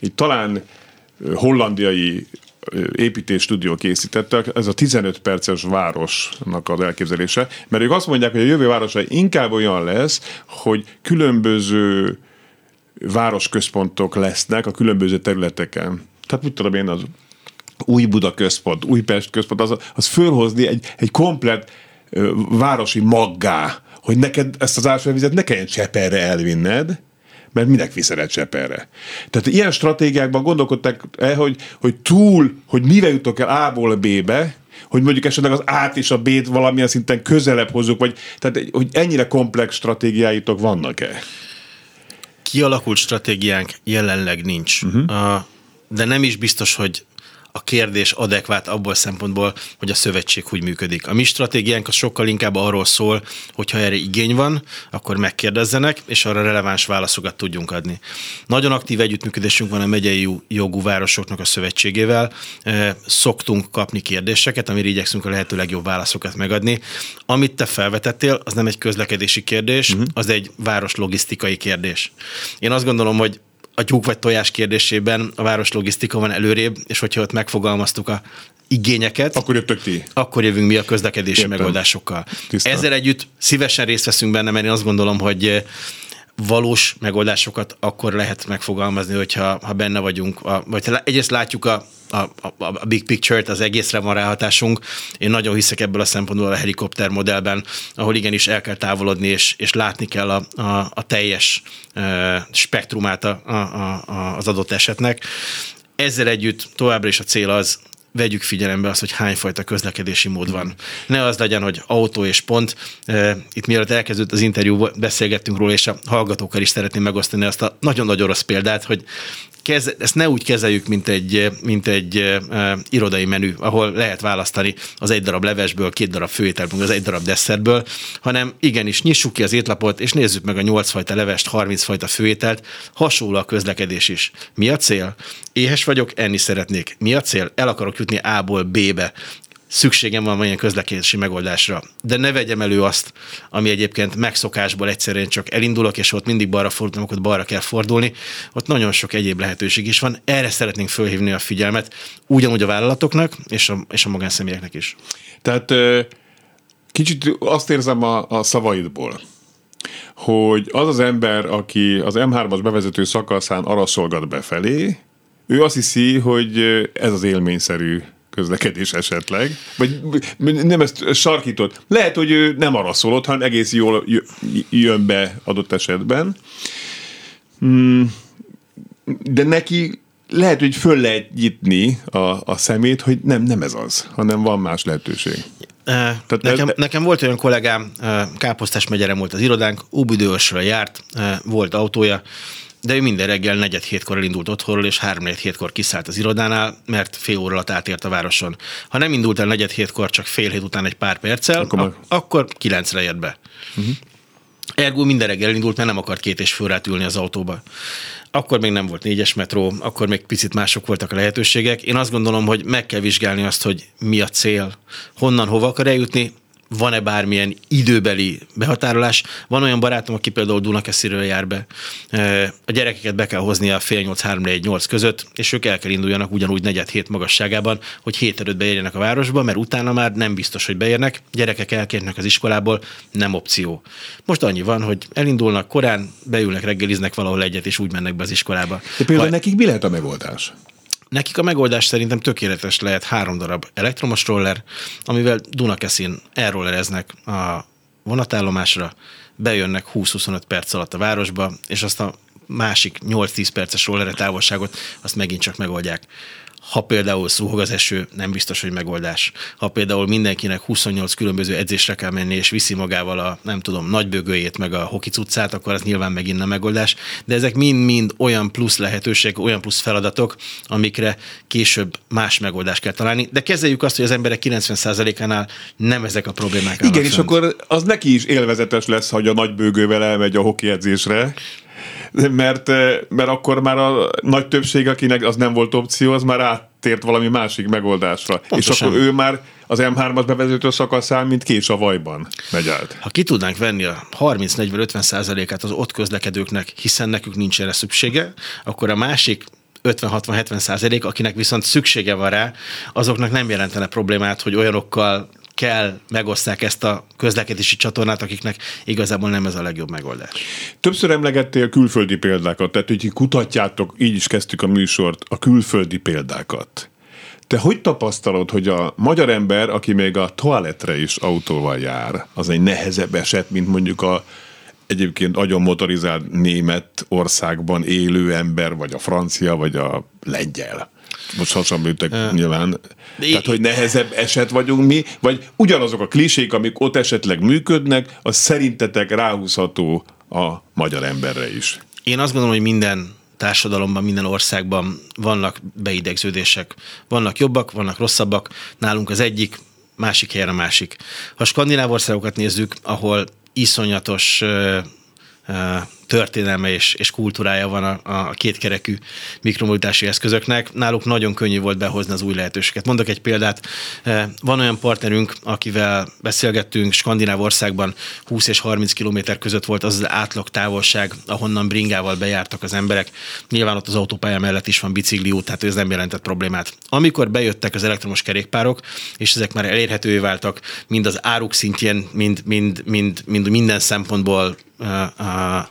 egy talán hollandiai építés stúdió készítettek, ez a 15 perces városnak az elképzelése, mert ők azt mondják, hogy a jövő városa inkább olyan lesz, hogy különböző városközpontok lesznek a különböző területeken. Tehát mit tudom én, az új Buda központ, Újpest központ, az, az fölhozni egy, egy komplet városi maggá, hogy neked ezt az ásványvizet ne kelljen Cseperre elvinned, mert minek viszed egy cseperre. Tehát ilyen stratégiákban gondolkodtak el, hogy, hogy túl, hogy mivel jutok el A-ból B-be, hogy mondjuk esetleg az át és a B-t valamilyen szinten közelebb hozzuk, vagy tehát, hogy ennyire komplex stratégiáitok vannak-e? Kialakult stratégiánk jelenleg nincs. Uh-huh. de nem is biztos, hogy a kérdés adekvát abból szempontból, hogy a szövetség hogy működik. A mi stratégiánk az sokkal inkább arról szól, hogy ha erre igény van, akkor megkérdezzenek, és arra releváns válaszokat tudjunk adni. Nagyon aktív együttműködésünk van a megyei jogú városoknak a szövetségével. Szoktunk kapni kérdéseket, amire igyekszünk a lehető legjobb válaszokat megadni. Amit te felvetettél, az nem egy közlekedési kérdés, uh-huh. az egy város logisztikai kérdés. Én azt gondolom, hogy a tyúk vagy tojás kérdésében a város logisztika van előrébb, és hogyha ott megfogalmaztuk a igényeket, akkor jöttök ti. Akkor jövünk mi a közlekedési Értem. megoldásokkal. Tisztán. Ezzel együtt szívesen részt veszünk benne, mert én azt gondolom, hogy valós megoldásokat akkor lehet megfogalmazni, hogyha ha benne vagyunk, a, vagy egyrészt látjuk a, a, a, big picture-t, az egészre van ráhatásunk. Én nagyon hiszek ebből a szempontból a helikopter modellben, ahol igenis el kell távolodni, és, és látni kell a, a, a teljes spektrumát a, a, a, az adott esetnek. Ezzel együtt továbbra is a cél az, vegyük figyelembe azt, hogy hányfajta közlekedési mód van. Ne az legyen, hogy autó és pont. Itt mielőtt elkezdődött az interjú, beszélgettünk róla, és a hallgatókkal is szeretném megosztani azt a nagyon-nagyon rossz példát, hogy kez, ezt ne úgy kezeljük, mint egy, mint egy uh, irodai menü, ahol lehet választani az egy darab levesből, két darab főételből, az egy darab desszertből, hanem igenis nyissuk ki az étlapot, és nézzük meg a nyolc fajta levest, 30 fajta főételt, hasonló a közlekedés is. Mi a cél? Éhes vagyok, enni szeretnék. Mi a cél? El akarok jutni A-ból B-be szükségem van valamilyen közlekedési megoldásra. De ne vegyem elő azt, ami egyébként megszokásból egyszerűen csak elindulok, és ott mindig balra fordulok, ott balra kell fordulni. Ott nagyon sok egyéb lehetőség is van. Erre szeretnénk fölhívni a figyelmet, ugyanúgy a vállalatoknak és a, és a magánszemélyeknek is. Tehát kicsit azt érzem a, a szavaidból, hogy az az ember, aki az M3-as bevezető szakaszán arra szolgat befelé, ő azt hiszi, hogy ez az élményszerű közlekedés esetleg, vagy nem ezt sarkított. Lehet, hogy ő nem arra szólott, hanem egész jól jön be adott esetben. Hmm, de neki lehet, hogy föl lehet nyitni a, a szemét, hogy nem, nem ez az, hanem van más lehetőség. Tehát nekem, ez, nekem volt olyan kollégám, Káposztás megyere volt az irodánk, Óbüdősről járt, volt autója, de ő minden reggel negyed hétkor elindult otthonról, és három hétkor kiszállt az irodánál, mert fél óra alatt átért a városon. Ha nem indult el negyed hétkor, csak fél hét után egy pár perccel, akkor, a, akkor kilencre jött be. Uh-huh. Ergo minden reggel elindult, mert nem akart két és főre ülni az autóba. akkor még nem volt négyes metró, akkor még picit mások voltak a lehetőségek. Én azt gondolom, hogy meg kell vizsgálni azt, hogy mi a cél, honnan, hova akar eljutni, van-e bármilyen időbeli behatárolás. Van olyan barátom, aki például Dunakesziről jár be. A gyerekeket be kell hozni a fél nyolc, három, négy, nyolc között, és ők el kell induljanak ugyanúgy negyed hét magasságában, hogy hét előtt beérjenek a városba, mert utána már nem biztos, hogy beérnek. Gyerekek elkérnek az iskolából, nem opció. Most annyi van, hogy elindulnak korán, beülnek, reggeliznek valahol egyet, és úgy mennek be az iskolába. De például ha... nekik mi lehet a megoldás? Nekik a megoldás szerintem tökéletes lehet három darab elektromos roller, amivel Dunakeszin elrollereznek a vonatállomásra, bejönnek 20-25 perc alatt a városba, és azt a másik 8-10 perces rollere távolságot azt megint csak megoldják. Ha például szúhog az eső, nem biztos, hogy megoldás. Ha például mindenkinek 28 különböző edzésre kell menni, és viszi magával a, nem tudom, nagybögőjét, meg a hoki cuccát, akkor az nyilván megint nem megoldás. De ezek mind-mind olyan plusz lehetőség, olyan plusz feladatok, amikre később más megoldást kell találni. De kezeljük azt, hogy az emberek 90%-ánál nem ezek a problémák. Igen, és akkor az neki is élvezetes lesz, hogy a nagybőgővel elmegy a hoki edzésre mert, eh, mert akkor már a nagy többség, akinek az nem volt opció, az már áttért valami másik megoldásra. Pontosan. És akkor ő már az M3-as bevezető szakaszán, mint kés a vajban megy át. Ha ki tudnánk venni a 30-40-50 százalékát az ott közlekedőknek, hiszen nekük nincs erre szüksége, akkor a másik 50-60-70 százalék, akinek viszont szüksége van rá, azoknak nem jelentene problémát, hogy olyanokkal kell megoszták ezt a közlekedési csatornát, akiknek igazából nem ez a legjobb megoldás. Többször emlegettél külföldi példákat, tehát hogy kutatjátok, így is kezdtük a műsort, a külföldi példákat. Te hogy tapasztalod, hogy a magyar ember, aki még a toaletre is autóval jár, az egy nehezebb eset, mint mondjuk a egyébként agyon motorizált német országban élő ember, vagy a francia, vagy a lengyel? Most hasonlítek uh, nyilván. De Tehát, hogy nehezebb eset vagyunk mi, vagy ugyanazok a klisék, amik ott esetleg működnek, az szerintetek ráhúzható a magyar emberre is. Én azt gondolom, hogy minden társadalomban, minden országban vannak beidegződések. Vannak jobbak, vannak rosszabbak. Nálunk az egyik, másik helyen a másik. Ha a skandináv országokat nézzük, ahol iszonyatos történelme és, és kultúrája van a, a kétkerekű mikromobilitási eszközöknek. Náluk nagyon könnyű volt behozni az új lehetőséget. Mondok egy példát. Eh, van olyan partnerünk, akivel beszélgettünk, Skandináv országban 20 és 30 kilométer között volt az az átlag távolság, ahonnan bringával bejártak az emberek. Nyilván ott az autópálya mellett is van bicikliút, tehát ez nem jelentett problémát. Amikor bejöttek az elektromos kerékpárok, és ezek már elérhetővé váltak, mind az áruk szintjén, mind, mind, mind, mind minden szempontból uh, uh,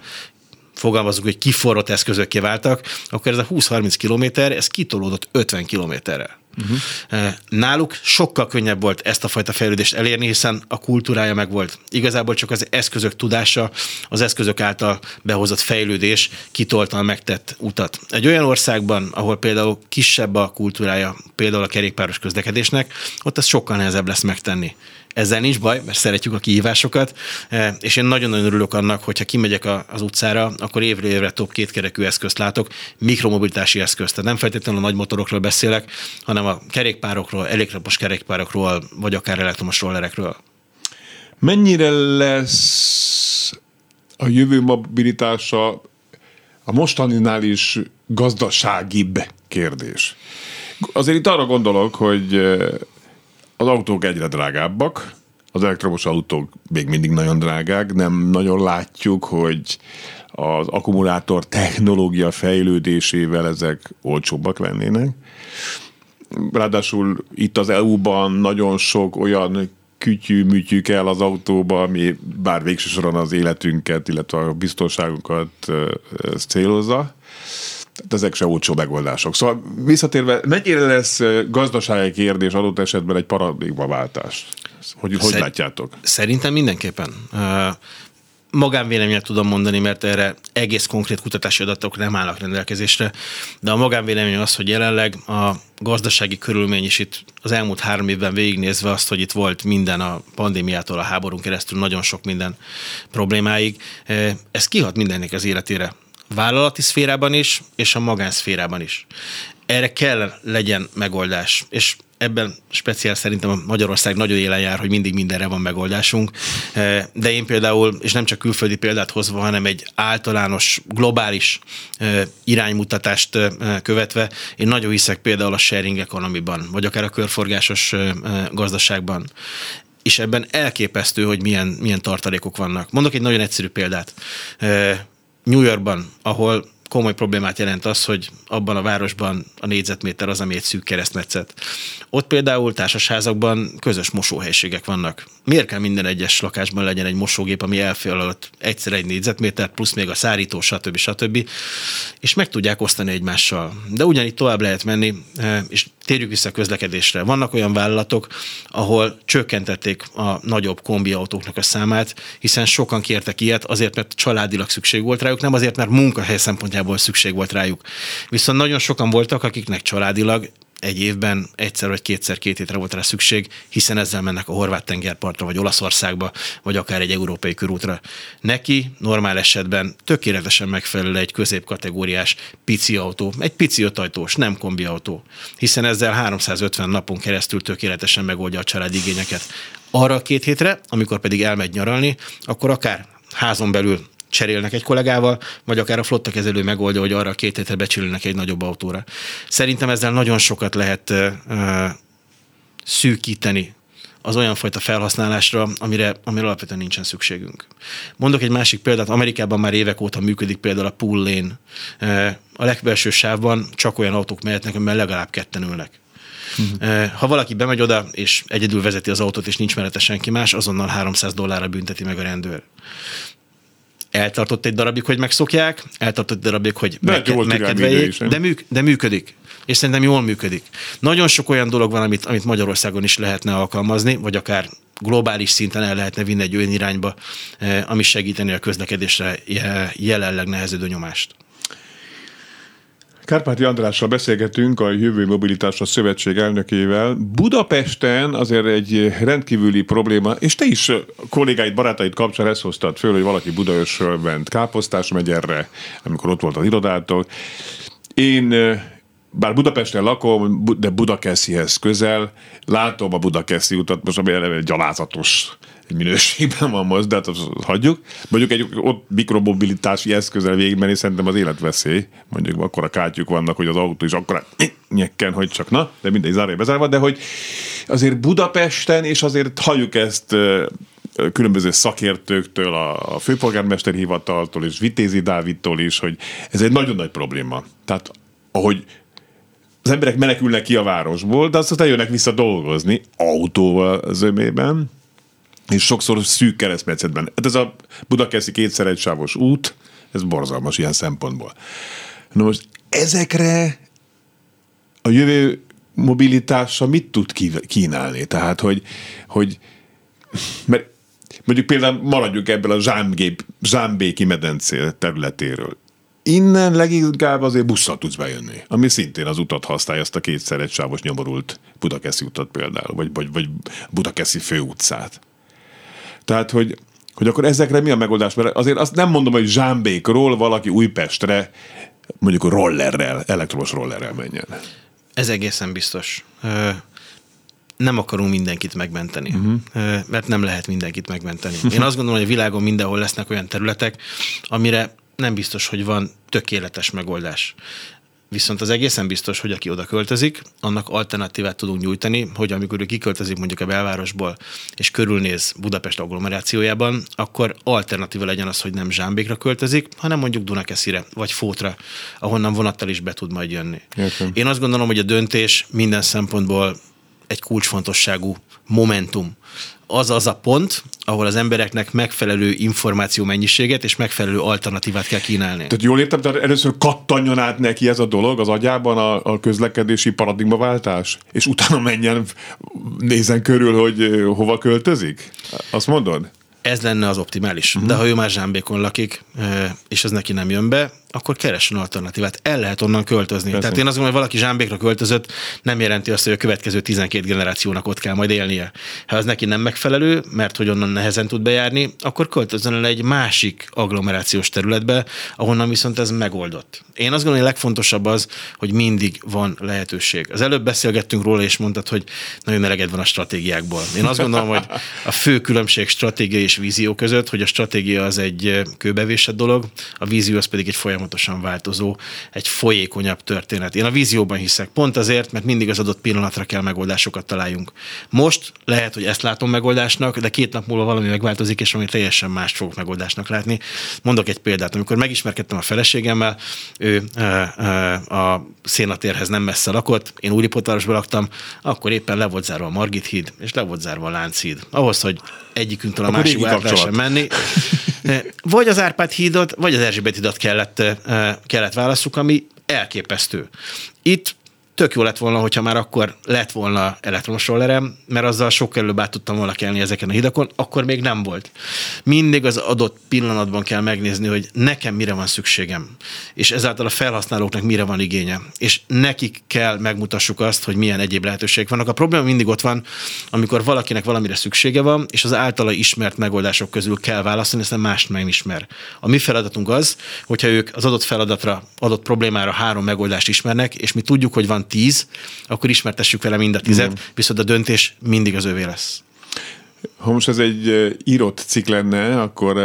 fogalmazunk, hogy kiforrott eszközökké váltak, akkor ez a 20-30 kilométer, ez kitolódott 50 kilométerre. Uh-huh. Náluk sokkal könnyebb volt ezt a fajta fejlődést elérni, hiszen a kultúrája meg volt. Igazából csak az eszközök tudása, az eszközök által behozott fejlődés kitolta a megtett utat. Egy olyan országban, ahol például kisebb a kultúrája, például a kerékpáros közlekedésnek, ott ez sokkal nehezebb lesz megtenni. Ezzel nincs baj, mert szeretjük a kihívásokat, e, és én nagyon-nagyon örülök annak, hogyha kimegyek az utcára, akkor évről évre több kétkerekű eszközt látok, mikromobilitási eszközt. Tehát nem feltétlenül a nagy motorokról beszélek, hanem a kerékpárokról, elektromos kerékpárokról, vagy akár elektromos rollerekről. Mennyire lesz a jövő mobilitása a mostaninál is gazdaságibb kérdés? Azért itt arra gondolok, hogy az autók egyre drágábbak, az elektromos autók még mindig nagyon drágák, nem nagyon látjuk, hogy az akkumulátor technológia fejlődésével ezek olcsóbbak lennének. Ráadásul itt az EU-ban nagyon sok olyan kütyű-műtyű kell az autóba, ami bár végső soron az életünket, illetve a biztonságunkat célozza. Tehát ezek se olcsó megoldások. Szóval visszatérve, mennyire lesz gazdasági kérdés adott esetben egy paradigmaváltás? Hogy, hogy látjátok? Szerintem mindenképpen. Magánvéleményet tudom mondani, mert erre egész konkrét kutatási adatok nem állnak rendelkezésre, de a magánvélemény az, hogy jelenleg a gazdasági körülmény is itt az elmúlt három évben végignézve azt, hogy itt volt minden a pandémiától a háborún keresztül nagyon sok minden problémáig, ez kihat mindennek az életére vállalati szférában is, és a magánszférában is. erre kell legyen megoldás, és ebben speciál szerintem a Magyarország nagyon élen jár, hogy mindig mindenre van megoldásunk, eh, de én például, és nem csak külföldi példát hozva, hanem egy általános, globális eh, iránymutatást eh, követve, én nagyon hiszek például a sharing economy-ban, vagy akár a körforgásos gazdaságban és ebben elképesztő, hogy milyen, milyen tartalékok vannak. Mondok egy nagyon egyszerű példát. New Yorkban, ahol komoly problémát jelent az, hogy abban a városban a négyzetméter az, ami egy szűk keresztmetszet. Ott például társasházakban közös mosóhelyiségek vannak. Miért kell minden egyes lakásban legyen egy mosógép, ami elfél alatt egyszer egy négyzetméter, plusz még a szárító, stb. stb. És meg tudják osztani egymással. De ugyanígy tovább lehet menni, eh, és térjük vissza a közlekedésre. Vannak olyan vállalatok, ahol csökkentették a nagyobb kombiautóknak a számát, hiszen sokan kértek ilyet, azért, mert családilag szükség volt rájuk, nem azért, mert munkahely szempontjából szükség volt rájuk. Viszont nagyon sokan voltak, akiknek családilag egy évben egyszer vagy kétszer két hétre volt rá szükség, hiszen ezzel mennek a horvát tengerpartra, vagy Olaszországba, vagy akár egy európai körútra. Neki normál esetben tökéletesen megfelel egy középkategóriás pici autó, egy pici ötajtós, nem kombi autó, hiszen ezzel 350 napon keresztül tökéletesen megoldja a család igényeket. Arra a két hétre, amikor pedig elmegy nyaralni, akkor akár házon belül cserélnek egy kollégával, vagy akár a flotta kezelő megoldja, hogy arra két hétre becsülnek egy nagyobb autóra. Szerintem ezzel nagyon sokat lehet uh, szűkíteni az olyan fajta felhasználásra, amire, amire alapvetően nincsen szükségünk. Mondok egy másik példát, Amerikában már évek óta működik például a pool lane. A legbelső sávban csak olyan autók mehetnek, amiben legalább ketten ülnek. Uh-huh. Ha valaki bemegy oda, és egyedül vezeti az autót, és nincs mellette senki más, azonnal 300 dollárra bünteti meg a rendőr eltartott egy darabig, hogy megszokják, eltartott egy darabig, hogy meg, megkedveljék, de, műk, de működik. És szerintem jól működik. Nagyon sok olyan dolog van, amit, amit Magyarországon is lehetne alkalmazni, vagy akár globális szinten el lehetne vinni egy olyan irányba, eh, ami segíteni a közlekedésre jelenleg nehezedő nyomást. Kárpáti Andrással beszélgetünk a Jövő Mobilitásra Szövetség elnökével. Budapesten azért egy rendkívüli probléma, és te is kollégáid, barátaid kapcsán ezt hoztad föl, hogy valaki Budaörsről ment Káposztás megyerre, amikor ott volt az irodától. Én bár Budapesten lakom, de Budakeszihez közel, látom a Budakeszi utat, most ami eleve gyalázatos minőségben van most, de hát azt hagyjuk. Mondjuk egy ott mikromobilitási eszközzel végigmenni szerintem az életveszély. Mondjuk akkor a kátyuk vannak, hogy az autó is akkor nyekken, hogy csak na, de mindegy zárja bezárva, de hogy azért Budapesten, és azért hagyjuk ezt különböző szakértőktől, a főpolgármester hivataltól és Vitézi Dávidtól is, hogy ez egy nagyon nagy probléma. Tehát ahogy az emberek menekülnek ki a városból, de aztán jönnek vissza dolgozni autóval zömében, és sokszor szűk keresztmetszetben. Hát ez a Budakeszi kétszer egysávos út, ez borzalmas ilyen szempontból. Na most ezekre a jövő mobilitása mit tud kínálni? Tehát, hogy, hogy mert mondjuk például maradjuk ebből a zsámgép, zsámbéki medencé területéről. Innen leginkább azért busszal tudsz bejönni, ami szintén az utat használja, azt a kétszer egysávos nyomorult Budakeszi utat például, vagy, vagy, vagy Budakeszi főutcát. Tehát, hogy, hogy akkor ezekre mi a megoldás? Mert azért azt nem mondom, hogy Zsámbékról valaki Újpestre mondjuk rollerrel, elektromos rollerrel menjen. Ez egészen biztos. Nem akarunk mindenkit megmenteni, uh-huh. mert nem lehet mindenkit megmenteni. Én azt gondolom, hogy a világon mindenhol lesznek olyan területek, amire nem biztos, hogy van tökéletes megoldás. Viszont az egészen biztos, hogy aki oda költözik, annak alternatívát tudunk nyújtani, hogy amikor ő kiköltözik mondjuk a belvárosból, és körülnéz Budapest agglomerációjában, akkor alternatíva legyen az, hogy nem Zsámbékra költözik, hanem mondjuk Dunakeszire, vagy Fótra, ahonnan vonattal is be tud majd jönni. Értem. Én azt gondolom, hogy a döntés minden szempontból egy kulcsfontosságú momentum az az a pont, ahol az embereknek megfelelő információ mennyiséget és megfelelő alternatívát kell kínálni. Tehát jól értem, tehát először kattanjon át neki ez a dolog az agyában a, a közlekedési paradigmaváltás, és utána menjen, nézen körül, hogy hova költözik? Azt mondod? Ez lenne az optimális. Uh-huh. De ha ő már Zsámbékon lakik, és ez neki nem jön be, akkor keressen alternatívát. El lehet onnan költözni. Persze. Tehát én azt gondolom, hogy valaki Zsámbékra költözött, nem jelenti azt, hogy a következő 12 generációnak ott kell majd élnie. Ha az neki nem megfelelő, mert hogy onnan nehezen tud bejárni, akkor költözön el egy másik agglomerációs területbe, ahonnan viszont ez megoldott. Én azt gondolom, hogy a legfontosabb az, hogy mindig van lehetőség. Az előbb beszélgettünk róla, és mondtad, hogy nagyon eleged van a stratégiákból. Én azt gondolom, hogy a fő különbség stratégia és vízió között, hogy a stratégia az egy kőbevésett dolog, a vízió az pedig egy folyamatosan változó, egy folyékonyabb történet. Én a vízióban hiszek, pont azért, mert mindig az adott pillanatra kell megoldásokat találjunk. Most lehet, hogy ezt látom megoldásnak, de két nap múlva valami megváltozik, és ami teljesen mást fogok megoldásnak látni. Mondok egy példát. Amikor megismerkedtem a feleségemmel, ő a szénatérhez nem messze lakott, én Úripotárosban laktam, akkor éppen le volt zárva a Margit híd, és le volt zárva a Lánchíd. Ahhoz, hogy egyikünktől a másikba lehessen menni. *laughs* Vagy az Árpád hídot, vagy az Erzsébet hídot kellett, kellett válaszuk, ami elképesztő. Itt tök jó lett volna, hogyha már akkor lett volna elektromos rollerem, mert azzal sokkal előbb át tudtam volna kelni ezeken a hidakon, akkor még nem volt. Mindig az adott pillanatban kell megnézni, hogy nekem mire van szükségem, és ezáltal a felhasználóknak mire van igénye, és nekik kell megmutassuk azt, hogy milyen egyéb lehetőségek vannak. A probléma mindig ott van, amikor valakinek valamire szüksége van, és az általa ismert megoldások közül kell válaszolni, aztán mást nem ismer. A mi feladatunk az, hogyha ők az adott feladatra, adott problémára három megoldást ismernek, és mi tudjuk, hogy van van tíz, akkor ismertessük vele mind a tizet, mm. viszont a döntés mindig az övé lesz. Ha most ez egy írott cikk lenne, akkor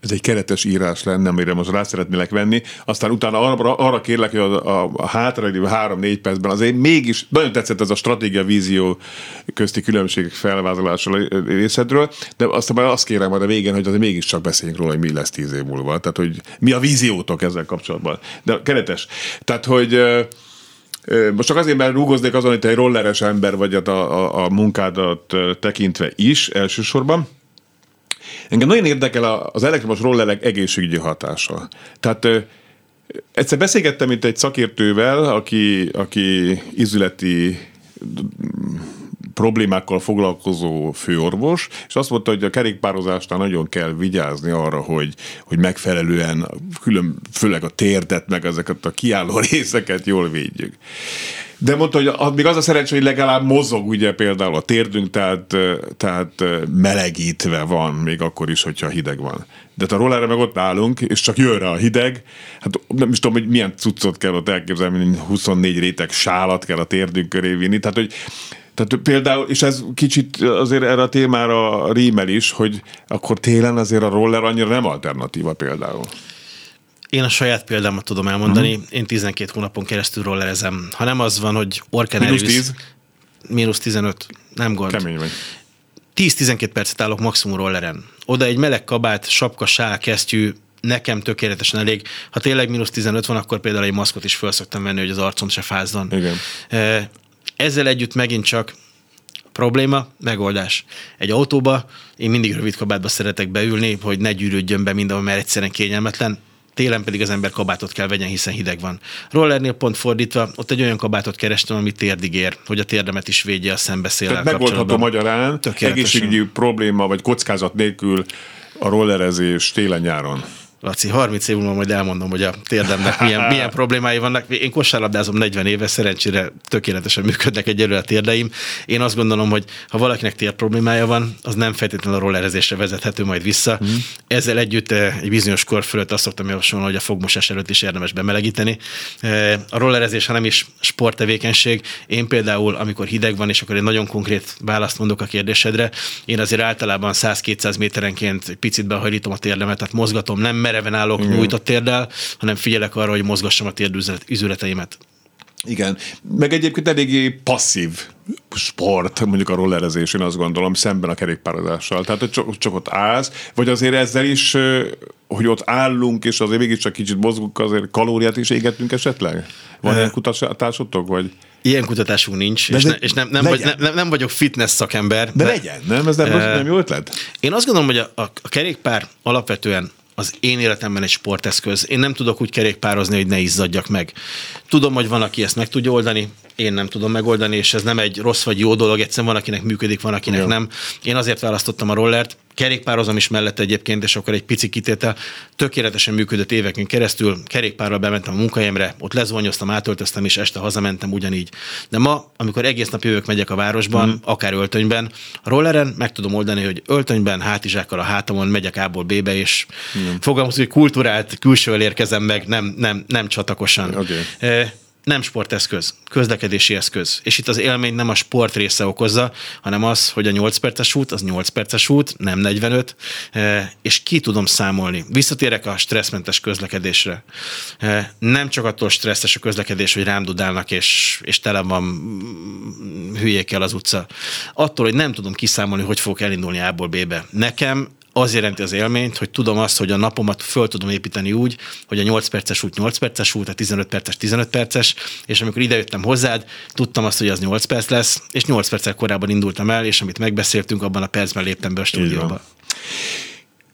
ez egy keretes írás lenne, amire most rá szeretnélek venni, aztán utána arra, arra kérlek, hogy a, a, a hátralévő három-négy percben azért mégis nagyon tetszett ez a stratégia vízió közti különbségek felvázolása részedről, de aztán már azt kérem majd a végén, hogy azért mégiscsak beszéljünk róla, hogy mi lesz tíz év múlva, tehát hogy mi a víziótok ezzel kapcsolatban. De keretes. Tehát, hogy most csak azért, mert rúgoznék azon, hogy te egy rolleres ember vagy a, a, a munkádat tekintve is elsősorban. Engem nagyon érdekel az elektromos rollerek egészségügyi hatása. Tehát egyszer beszélgettem itt egy szakértővel, aki, aki izületi problémákkal foglalkozó főorvos, és azt mondta, hogy a kerékpározásnál nagyon kell vigyázni arra, hogy, hogy megfelelően, külön, főleg a térdet, meg ezeket a kiálló *laughs* részeket jól védjük. De mondta, hogy még az a szerencsé, hogy legalább mozog ugye például a térdünk, tehát, tehát melegítve van, még akkor is, hogyha hideg van. De hát a rollerre meg ott állunk, és csak jön rá a hideg, hát nem is tudom, hogy milyen cuccot kell ott elképzelni, 24 réteg sálat kell a térdünk köré vinni, tehát hogy tehát például, és ez kicsit azért erre a témára rímel is, hogy akkor télen azért a roller annyira nem alternatíva például. Én a saját példámat tudom elmondani. Uh-huh. Én 12 hónapon keresztül rollerezem. Ha nem az van, hogy Orken Minusz 10? Mínusz 15. Nem gond. Kemény vagy. 10-12 percet állok maximum rolleren. Oda egy meleg kabát, sapka, sál, kesztyű, nekem tökéletesen elég. Ha tényleg mínusz 15 van, akkor például egy maszkot is föl szoktam venni, hogy az arcom se fázzon. Igen. Ezzel együtt megint csak probléma, megoldás. Egy autóba én mindig rövid kabátba szeretek beülni, hogy ne gyűrődjön be mindenhol, mert egyszerűen kényelmetlen télen pedig az ember kabátot kell vegyen, hiszen hideg van. Rollernél pont fordítva, ott egy olyan kabátot kerestem, ami térdig ér, hogy a térdemet is védje a szembeszéllel Megoldható magyarán, egészségügyi probléma vagy kockázat nélkül a rollerezés télen-nyáron. Laci, 30 év múlva majd elmondom, hogy a térdemnek milyen, *laughs* milyen problémái vannak. Én kosárlabdázom 40 éve, szerencsére tökéletesen működnek egyelőre a térdeim. Én azt gondolom, hogy ha valakinek tér problémája van, az nem feltétlenül a rollerezésre vezethető majd vissza. Mm. Ezzel együtt eh, egy bizonyos kor fölött azt szoktam javasolni, hogy a fogmosás előtt is érdemes bemelegíteni. Eh, a rollerezés, ha nem is sporttevékenység, én például, amikor hideg van, és akkor egy nagyon konkrét választ mondok a kérdésedre, én azért általában 100-200 méterenként picit behajlítom a térdemet, tehát mozgatom, nem mereven állok Igen. nyújtott térdel, hanem figyelek arra, hogy mozgassam a térdüzületeimet. Igen, meg egyébként eléggé passzív sport, mondjuk a rollerezés, én azt gondolom, szemben a kerékpározással. Tehát, hogy csak, csak ott állsz, vagy azért ezzel is, hogy ott állunk, és azért mégiscsak kicsit mozgunk, azért kalóriát is égetünk esetleg? Van uh, ilyen kutatásotok, vagy? Ilyen kutatásunk nincs, és, ne, és nem, nem, vagy, nem, nem vagyok fitness szakember. De, de legyen, nem? Ez nem, uh, nem jó ötlet? Én azt gondolom, hogy a, a, a kerékpár alapvetően az én életemben egy sporteszköz. Én nem tudok úgy kerékpározni, hogy ne izzadjak meg. Tudom, hogy van, aki ezt meg tudja oldani, én nem tudom megoldani, és ez nem egy rossz vagy jó dolog, egyszerűen van, akinek működik, van, akinek jó. nem. Én azért választottam a rollert, kerékpározom is mellett egyébként, és akkor egy pici kitétel, tökéletesen működött éveken keresztül, kerékpárral bementem a munkahelyemre, ott lezvonyoztam, átöltöztem, és este hazamentem ugyanígy. De ma, amikor egész nap jövök, megyek a városban, mm. akár öltönyben, a rolleren meg tudom oldani, hogy öltönyben, hátizsákkal a hátamon megyek A-ból B-be, és mm. fogalmazom, hogy kultúrált, külsővel érkezem meg, nem, nem, nem csatakosan. Okay nem sporteszköz, közlekedési eszköz. És itt az élmény nem a sport része okozza, hanem az, hogy a 8 perces út, az 8 perces út, nem 45, eh, és ki tudom számolni. Visszatérek a stresszmentes közlekedésre. Eh, nem csak attól stresszes a közlekedés, hogy rám dudálnak, és, és tele van hülyékkel az utca. Attól, hogy nem tudom kiszámolni, hogy fogok elindulni A-ból B-be. Nekem az jelenti az élményt, hogy tudom azt, hogy a napomat föl tudom építeni úgy, hogy a 8 perces út 8 perces út, a 15 perces 15 perces, és amikor idejöttem hozzád, tudtam azt, hogy az 8 perc lesz, és 8 perccel korábban indultam el, és amit megbeszéltünk, abban a percben léptem be a stúdióba.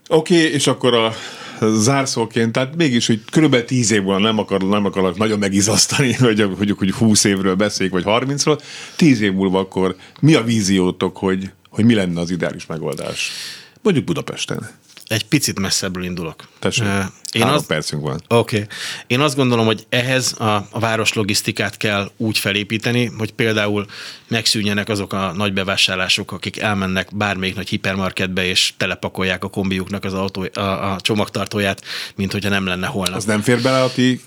Oké, okay, és akkor a zárszóként, tehát mégis, hogy körülbelül 10 év múlva nem, akar, nem akarok nagyon megizasztani, *laughs* hogy, hogy, hogy 20 évről beszéljük, vagy 30-ról, 10 év múlva akkor mi a víziótok, hogy, hogy mi lenne az ideális megoldás? Mondjuk Budapesten. Egy picit messzebbről indulok. Tessék, én három az... percünk van. Oké. Okay. Én azt gondolom, hogy ehhez a, a város logisztikát kell úgy felépíteni, hogy például megszűnjenek azok a nagy bevásárlások, akik elmennek bármelyik nagy hipermarketbe, és telepakolják a kombiuknak az autó, a, a csomagtartóját, mint hogyha nem lenne holnap. Az nem fér bele a ti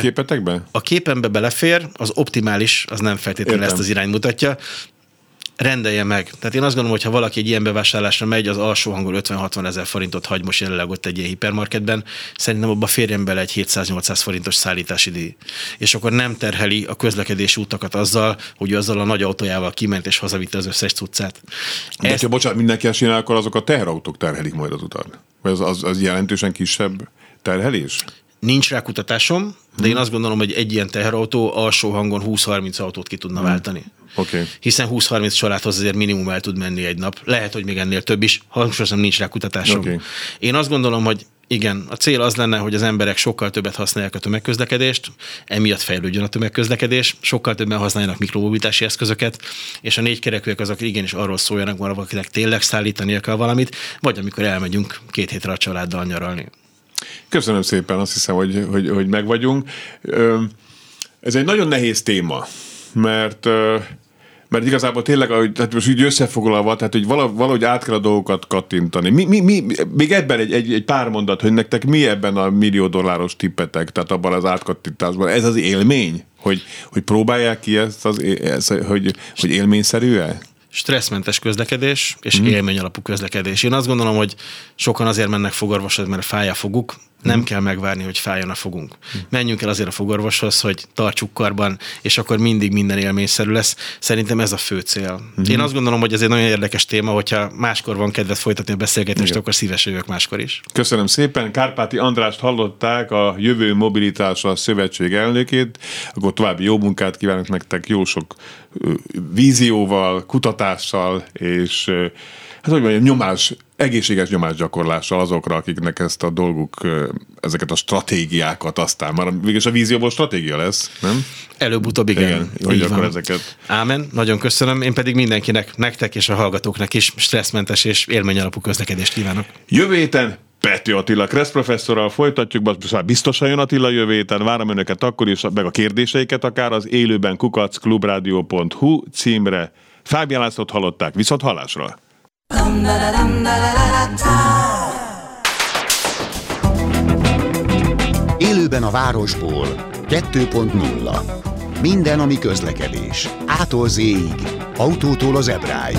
képetekbe? A képembe belefér, az optimális, az nem feltétlenül Értem. ezt az irány mutatja rendelje meg. Tehát én azt gondolom, hogy ha valaki egy ilyen bevásárlásra megy, az alsó hangon 50-60 ezer forintot hagy most jelenleg ott egy ilyen hipermarketben, szerintem abba férjen bele egy 700-800 forintos szállítási díj. És akkor nem terheli a közlekedési utakat azzal, hogy azzal a nagy autójával kiment és hazavitte az összes cuccát. De Ezt... ha bocsánat, mindenki csinál, akkor azok a teherautók terhelik majd az utat. Az, az, az jelentősen kisebb terhelés? Nincs rá kutatásom, de én azt gondolom, hogy egy ilyen teherautó alsó hangon 20-30 autót ki tudna hmm. váltani. Okay. Hiszen 20-30 családhoz azért minimum el tud menni egy nap. Lehet, hogy még ennél több is, hangsúlyozom, nincs rá kutatásom. Okay. Én azt gondolom, hogy igen, a cél az lenne, hogy az emberek sokkal többet használják a tömegközlekedést, emiatt fejlődjön a tömegközlekedés, sokkal többen használjanak mikromobilitási eszközöket, és a négy kerekűek azok igenis arról szóljanak, hogy valakinek tényleg szállítani kell valamit, vagy amikor elmegyünk két hétre a családdal nyaralni. Köszönöm szépen, azt hiszem, hogy, hogy, hogy meg vagyunk. Ez egy nagyon nehéz téma, mert mert igazából tényleg, ahogy, tehát most így összefoglalva, tehát hogy valahogy át kell a dolgokat kattintani. Mi, mi, mi, még ebben egy, egy, egy pár mondat, hogy nektek mi ebben a millió dolláros tippetek, tehát abban az átkattintásban. Ez az élmény? Hogy, hogy próbálják ki ezt, az, ezt hogy, hogy élményszerű-e? Stresszmentes közlekedés és mm. élmény alapú közlekedés. Én azt gondolom, hogy sokan azért mennek fogorvoshoz, mert fáj a foguk, nem mm. kell megvárni, hogy fájjon a fogunk. Mm. Menjünk el azért a fogorvoshoz, hogy tartsuk karban, és akkor mindig minden élményszerű lesz. Szerintem ez a fő cél. Mm. Én azt gondolom, hogy ez egy nagyon érdekes téma, hogyha máskor van kedvet folytatni a beszélgetést, Igen. akkor szívesen jövök máskor is. Köszönöm szépen. Kárpáti Andrást hallották, a Jövő Mobilitása Szövetség elnökét. Akkor további jó munkát kívánok nektek, jó sok vízióval, kutatással, és hát hogy mondjam, nyomás, egészséges nyomásgyakorlással azokra, akiknek ezt a dolguk, ezeket a stratégiákat aztán, már végül a vízióból stratégia lesz, nem? Előbb-utóbb igen. igen hogy akkor van. ezeket. Ámen, nagyon köszönöm. Én pedig mindenkinek, nektek és a hallgatóknak is stresszmentes és élményalapú közlekedést kívánok. Jövő héten Pető Attila Kressz professzorral folytatjuk, most már biztosan jön Attila jövő héten, várom önöket akkor is, meg a kérdéseiket akár az élőben kukacklubrádió.hu címre. Fábián Lászlót hallották, viszont hallásra! Élőben a városból 2.0 Minden, ami közlekedés. Ától z autótól az ebráig.